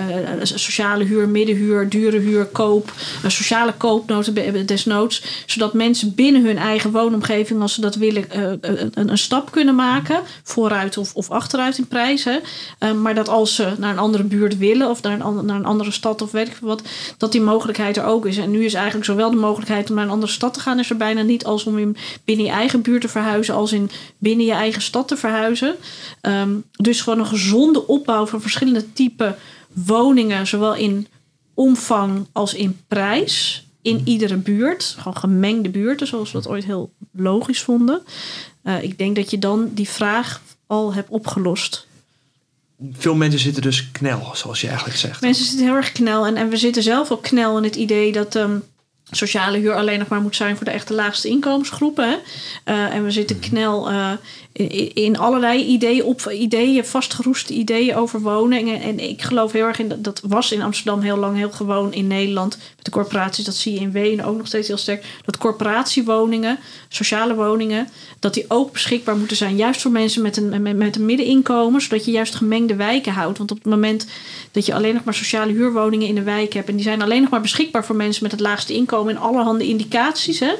sociale huur, middenhuur, dure huur, koop, sociale koopnoten desnoods. Zodat mensen binnen hun eigen woonomgeving, als ze dat willen, een, een stap kunnen maken. Vooruit of, of achteruit in prijzen. Eh, maar dat als ze naar een andere buurt willen of naar een, naar een andere stad of weet ik wat, dat die mogelijkheid er ook is. En nu is eigenlijk zowel de mogelijkheid om naar een andere stad te gaan, is er bijna niet als om in, binnen je eigen buurt te verhuizen, als in binnen je eigen stad te verhuizen. Ehm, dus gewoon een gezonde opbouw van verschillende typen woningen, zowel in omvang als in prijs. In iedere buurt, gewoon gemengde buurten, zoals we dat ooit heel logisch vonden. Eh, ik denk dat je dan die vraag al hebt opgelost. Veel mensen zitten dus knel, zoals je eigenlijk zegt. Mensen zitten heel erg knel. En, en we zitten zelf ook knel in het idee dat ehm, sociale huur alleen nog maar moet zijn voor de echte laagste inkomensgroepen. Eh, en we zitten knel eh, in, allerlei ideeën, op, ideeën, vastgeroeste ideeën over wonen. En, en ik geloof heel erg in dat, dat was in Amsterdam heel lang heel gewoon in Nederland. Met de corporaties, dat zie je in Wenen ook nog steeds heel sterk. Dat corporatiewoningen, sociale woningen, dat die ook beschikbaar moeten zijn. Juist voor mensen met een, met, met een middeninkomen. Zodat je juist gemengde wijken houdt. Want op het moment dat je alleen nog maar sociale huurwoningen in de wijk hebt. En die zijn alleen nog maar beschikbaar voor mensen met het laagste inkomen. En allerhande indicaties. Hè,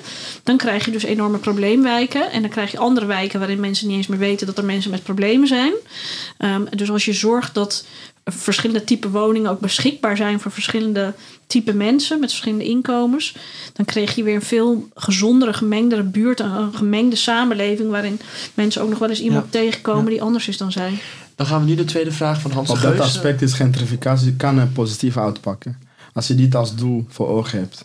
dan krijg je dus enorme probleemwijken. En dan krijg je andere wijken waarin mensen niet eens meer weten dat er mensen met problemen zijn. Ehm, dus als je zorgt dat verschillende type woningen ook beschikbaar zijn voor verschillende type mensen met verschillende inkomens, dan kreeg je weer een veel gezondere, gemengdere buurt, een, een gemengde samenleving waarin mensen ook nog wel eens iemand Ja. tegenkomen Ja. die anders is dan zij. Dan gaan we nu de tweede vraag van Hans Op dat aspect is gentrificatie kan er positief uitpakken. Als je dit als doel voor ogen hebt.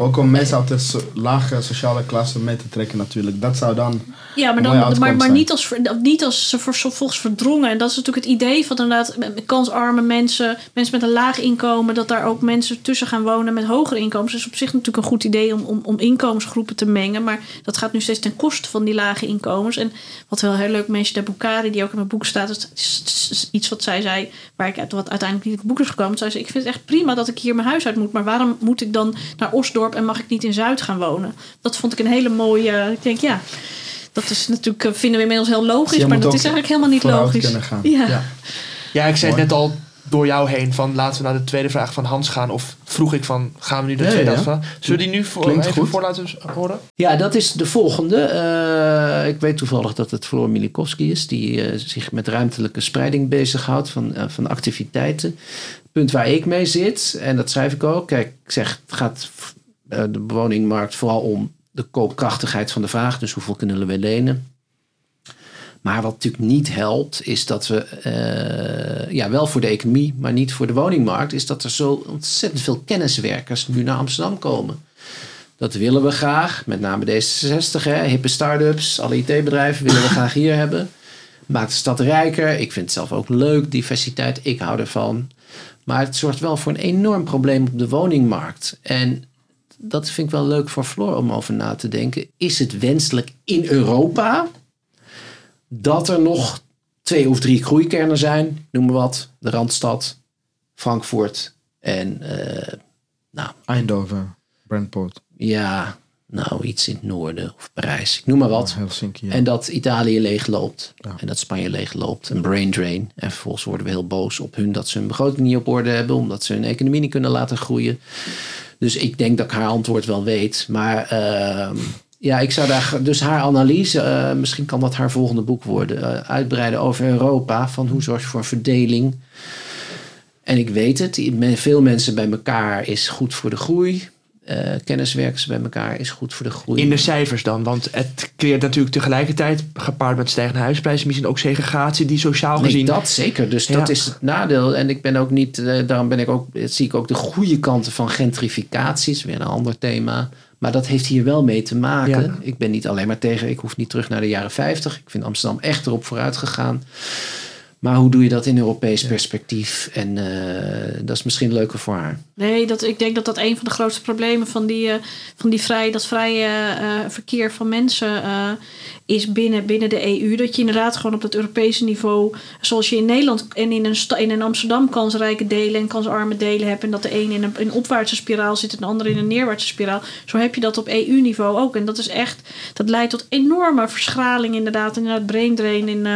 Ook om mensen uit de lage sociale klasse mee te trekken natuurlijk. Dat zou dan... Ja, maar, dan, maar, maar niet als, niet als volgens verdrongen. En dat is natuurlijk het idee van inderdaad kansarme mensen, mensen met een laag inkomen, dat daar ook mensen tussen gaan wonen met hogere inkomens. Dat is op zich natuurlijk een goed idee om, om, om inkomensgroepen te mengen. Maar dat gaat nu steeds ten koste van die lage inkomens. En wat wel heel leuk, Meisje de Boukari, die ook in mijn boek staat, dat is, iets wat zij zei, waar ik uit, wat uiteindelijk niet in het boek is gekomen. Zij zei, ik vind het echt prima dat ik hier mijn huis uit moet, maar waarom moet ik dan naar Osdorp en mag ik niet in Zuid gaan wonen? Dat vond ik een hele mooie, ik denk ja. Dat is natuurlijk, eh, vinden we inmiddels heel logisch, Dus je maar dat is eigenlijk helemaal niet logisch. kunnen gaan. Ja. Ja. Ja, ik zei Mooi. net al door jou heen van laten we naar de tweede vraag van Hans gaan. Of vroeg ik van gaan we nu de tweede ja. vraag? Zullen we die nu voor, Klinkt even goed. voor laten horen? Ja, dat is de volgende. Eh, ik weet toevallig dat het Floor Milikowski is, die eh, zich met ruimtelijke spreiding bezighoudt van, van activiteiten. Punt waar ik mee zit, en dat schrijf ik ook. Kijk, ik zeg, het gaat de woningmarkt vooral om de koopkrachtigheid van de vraag. Dus hoeveel kunnen we lenen? Maar wat natuurlijk niet helpt, is dat we, eh, ja, wel voor de economie, maar niet voor de woningmarkt, is dat er zo ontzettend veel kenniswerkers nu naar Amsterdam komen. Dat willen we graag, met name D66, hè, hippe start-ups, alle IT-bedrijven willen we graag hier hebben. Maakt de stad rijker. Ik vind het zelf ook leuk, diversiteit, ik hou ervan. Maar het zorgt wel voor een enorm probleem op de woningmarkt. En dat vind ik wel leuk voor Floor om over na te denken. Is het wenselijk in Europa dat er nog twee of drie groeikernen zijn? Noem maar wat. De Randstad, Frankfurt en eh, nou, Eindhoven, Brentport, ja, nou iets in het noorden of Parijs. Ik noem maar wat. Helsinki. ja. En dat Italië leegloopt. Ja. En dat Spanje leegloopt. Een brain drain. En vervolgens worden we heel boos op hun dat ze hun begroting niet op orde hebben. Omdat ze hun economie niet kunnen laten groeien. Dus ik denk dat ik haar antwoord wel weet. Maar ehm, ja, ik zou daar. Dus haar analyse, eh, misschien kan dat haar volgende boek worden. eh, uitbreiden over Europa. Van hoe zorg je voor verdeling. En ik weet het, veel mensen bij elkaar is goed voor de groei. Eh kenniswerkers bij elkaar is goed voor de groei. In de cijfers dan, want het creëert natuurlijk tegelijkertijd, gepaard met stijgende huisprijzen, misschien ook segregatie die sociaal Nee, gezien... dat zeker. Dus Ja. dat is het nadeel. En ik ben ook niet, eh, daarom ben ik ook, zie ik ook de goede kanten van gentrificatie. is weer een ander thema. Maar dat heeft hier wel mee te maken. Ja. Ik ben niet alleen maar tegen, ik hoef niet terug naar de jaren 50. Ik vind Amsterdam echt erop vooruit gegaan. Maar hoe doe je dat in Europees perspectief? En eh, dat is misschien leuker voor haar. Nee, dat, ik denk dat dat een van de grootste problemen van, die, eh, van die vrij, dat vrije eh, verkeer van mensen eh, is binnen, binnen de EU. Dat je inderdaad gewoon op dat Europese niveau, zoals je in Nederland en in een, sta- in een Amsterdam kansrijke delen en kansarme delen hebt. En dat de een in een, in een opwaartse spiraal zit en de ander in een neerwaartse spiraal. Zo heb je dat op EU-niveau ook. En dat is echt, dat leidt tot enorme verschraling inderdaad. Inderdaad, brain drain in.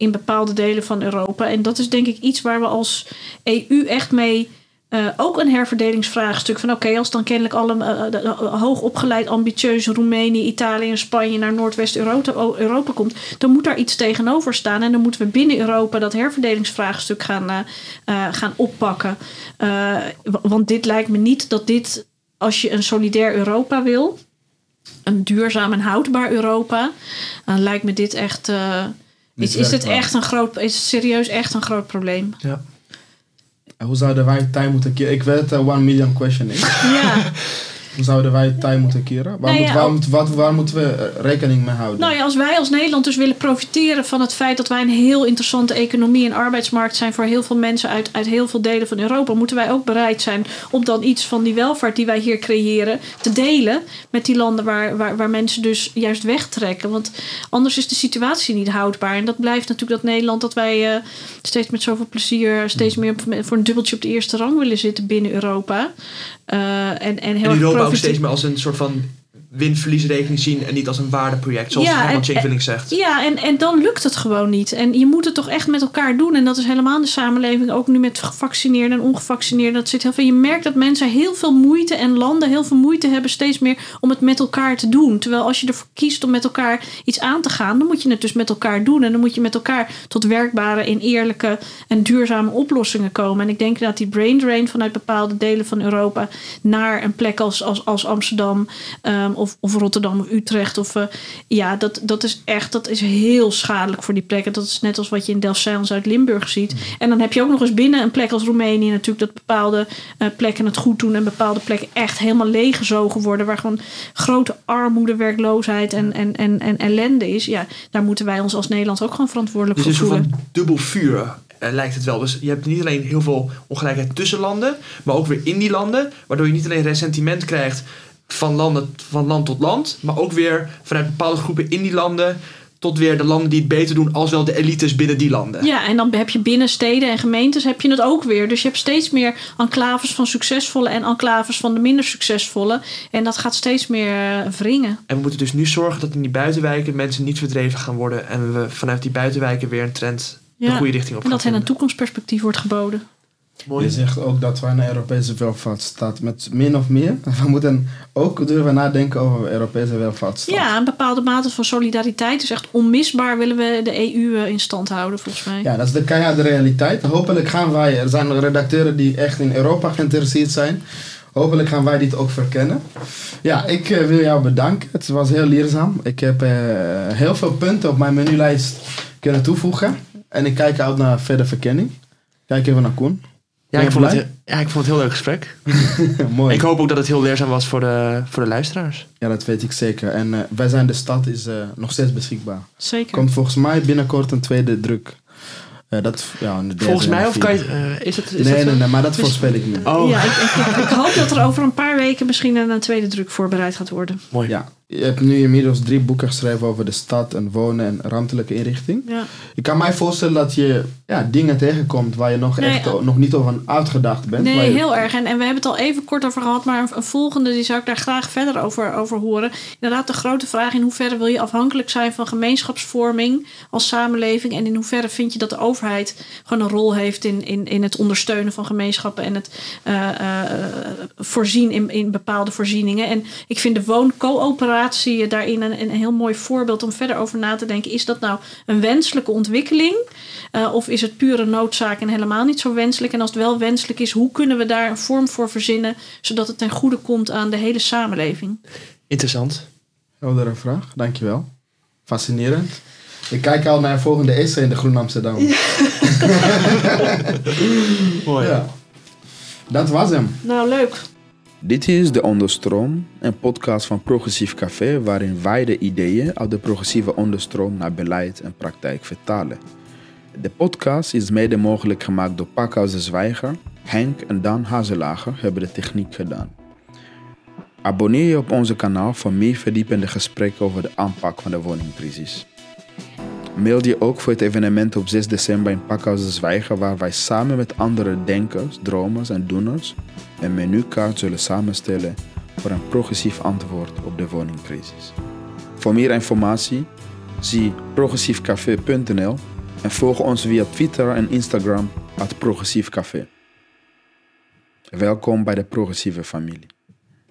In bepaalde delen van Europa. En dat is denk ik iets waar we als EU echt mee. eh, ook een herverdelingsvraagstuk van oké, als dan kennelijk alle de- hoogopgeleid, ambitieuze Roemenië, Italië en Spanje naar Noordwest-Europa Europa komt, dan moet daar iets tegenover staan. En dan moeten we binnen Europa dat herverdelingsvraagstuk gaan, eh, gaan oppakken. Want dit lijkt me niet dat dit, als je een solidair Europa wil, een duurzaam en houdbaar Europa, dan lijkt me dit echt. Is, is dit werkbaar. echt een groot, is het serieus echt een groot probleem? Ja. Hoe zouden wij tijd moeten keren? Ik weet het, one million question is. Ja, zouden wij tijd moeten keren? Waar, Nou moet, waar, moet- wat, waar moeten we eh, rekening mee houden? nou ja, als wij als Nederland dus willen profiteren van het feit dat wij een heel interessante economie en arbeidsmarkt zijn voor heel veel mensen uit, uit heel veel delen van Europa, moeten wij ook bereid zijn om dan iets van die welvaart die wij hier creëren te delen met die landen waar, waar, waar mensen dus juist wegtrekken. Want anders is de situatie niet houdbaar. En dat blijft natuurlijk dat Nederland, dat wij eh, steeds met zoveel plezier, steeds meer op- voor een dubbeltje op de eerste rang willen zitten binnen Europa. Eh, en, en heel En profite- steeds meer als een soort van win-verliesrekening zien en niet als een waardeproject, zoals Ja, Herman zegt. Ja, en, en dan lukt het gewoon niet. En je moet het toch echt met elkaar doen. En dat is helemaal in de samenleving, ook nu met gevaccineerden en ongevaccineerden. Dat zit heel veel. Je merkt dat mensen heel veel moeite en landen heel veel moeite hebben steeds meer om het met elkaar te doen. Terwijl als je ervoor kiest om met elkaar iets aan te gaan, dan moet je het dus met elkaar doen. En dan moet je met elkaar tot werkbare en eerlijke en duurzame oplossingen komen. En ik denk dat die brain drain vanuit bepaalde delen van Europa naar een plek als, als, als Amsterdam, ehm, of, of Rotterdam of Utrecht. Of, eh, ja, dat, dat is echt dat is heel schadelijk voor die plekken. Dat is net als wat je in Delfzijl en Zuid-Limburg ziet. En dan heb je ook nog eens binnen een plek als Roemenië natuurlijk dat bepaalde eh, plekken het goed doen en bepaalde plekken echt helemaal leeggezogen worden. Waar gewoon grote armoede, werkloosheid en, en, en, en ellende is. Ja, daar moeten wij ons als Nederland ook gewoon verantwoordelijk Dus voor het is een voelen. soort van dubbel vuur eh, lijkt het wel. Dus je hebt niet alleen heel veel ongelijkheid tussen landen, maar ook weer in die landen. Waardoor je niet alleen ressentiment krijgt van, landen, van land tot land, maar ook weer vanuit bepaalde groepen in die landen tot weer de landen die het beter doen, als wel de elites binnen die landen. Ja, en dan heb je binnen steden en gemeentes heb je het ook weer. Dus je hebt steeds meer enclaves van succesvolle en enclaves van de minder succesvolle. En dat gaat steeds meer eh, wringen. En we moeten dus nu zorgen dat in die buitenwijken mensen niet verdreven gaan worden. En we vanuit die buitenwijken weer een trend de goede richting op En gaan dat hen een toekomstperspectief wordt geboden. Mooi. Je zegt ook dat we een Europese welvaartsstaat met min of meer. We moeten ook durven nadenken over Europese welvaartsstaat. Ja, een bepaalde mate van solidariteit is echt onmisbaar. Willen we de EU eh, in stand houden, volgens mij. Ja, dat is de keiharde realiteit. Hopelijk gaan wij, er zijn redacteuren die echt in Europa geïnteresseerd zijn. Hopelijk gaan wij dit ook verkennen. Ja, ik eh, wil jou bedanken. Het was heel leerzaam. Ik heb eh, heel veel punten op mijn menulijst kunnen toevoegen. En ik kijk uit naar verder verkenning. Kijk even naar Koen. Ja, ik vond, het, blij? ja, ik vond het heel leuk gesprek. Mooi. Ik hoop ook dat het heel leerzaam was voor de, voor de luisteraars. Ja, dat weet ik zeker. En eh, wij zijn de stad is eh, nog steeds beschikbaar. Zeker. Komt volgens mij binnenkort een tweede druk. Eh, dat, ja, Volgens en mij, of kan je... is het, is Nee, dat nee, nee, maar dat Dus- voorspel ik niet. Oh, Ja, ik, ik, ik hoop dat er over een paar weken misschien een, een tweede druk voorbereid gaat worden. mooi. Ja, je hebt nu inmiddels drie boeken geschreven over de stad en wonen en ruimtelijke inrichting. Ja. Ik kan mij voorstellen dat je ja, dingen tegenkomt waar je nog, Nee, echt, oh. nog niet over uitgedacht bent. Nee, je- heel erg. En, en we hebben het al even kort over gehad, maar een, een volgende die zou ik daar graag verder over, over horen. Inderdaad, de grote vraag: in hoeverre wil je afhankelijk zijn van gemeenschapsvorming als samenleving? En in hoeverre vind je dat de overheid gewoon een rol heeft in, in, in het ondersteunen van gemeenschappen en het eh, eh, voorzien in, in bepaalde voorzieningen? En ik vind de wooncoöperatie daarin een, een heel mooi voorbeeld om verder over na te denken. Is dat nou een wenselijke ontwikkeling? Uh, of is het pure noodzaak en helemaal niet zo wenselijk? En als het wel wenselijk is, hoe kunnen we daar een vorm voor verzinnen, zodat het ten goede komt aan de hele samenleving? Interessant. Heldere vraag, dankjewel. Fascinerend. Ik kijk al naar het volgende essay in de Groen Amsterdam. Ja. Mooi. Dat was hem. Nou, leuk. Dit is De Onderstroom, een podcast van Progressief Café waarin wij de ideeën uit de progressieve onderstroom naar beleid en praktijk vertalen. De podcast is mede mogelijk gemaakt door Pakhuis de Zwijger, Henk en Dan Hazelager hebben de techniek gedaan. Abonneer je op onze kanaal voor meer verdiepende gesprekken over de aanpak van de woningcrisis. Mail je ook voor het evenement op 6 december in Pakhuis de Zwijger waar wij samen met andere denkers, dromers en doeners een menukaart zullen samenstellen voor een progressief antwoord op de woningcrisis. Voor meer informatie zie progressiefcafé.nl en volg ons via Twitter en Instagram at Progressief Café. Welkom bij de progressieve familie.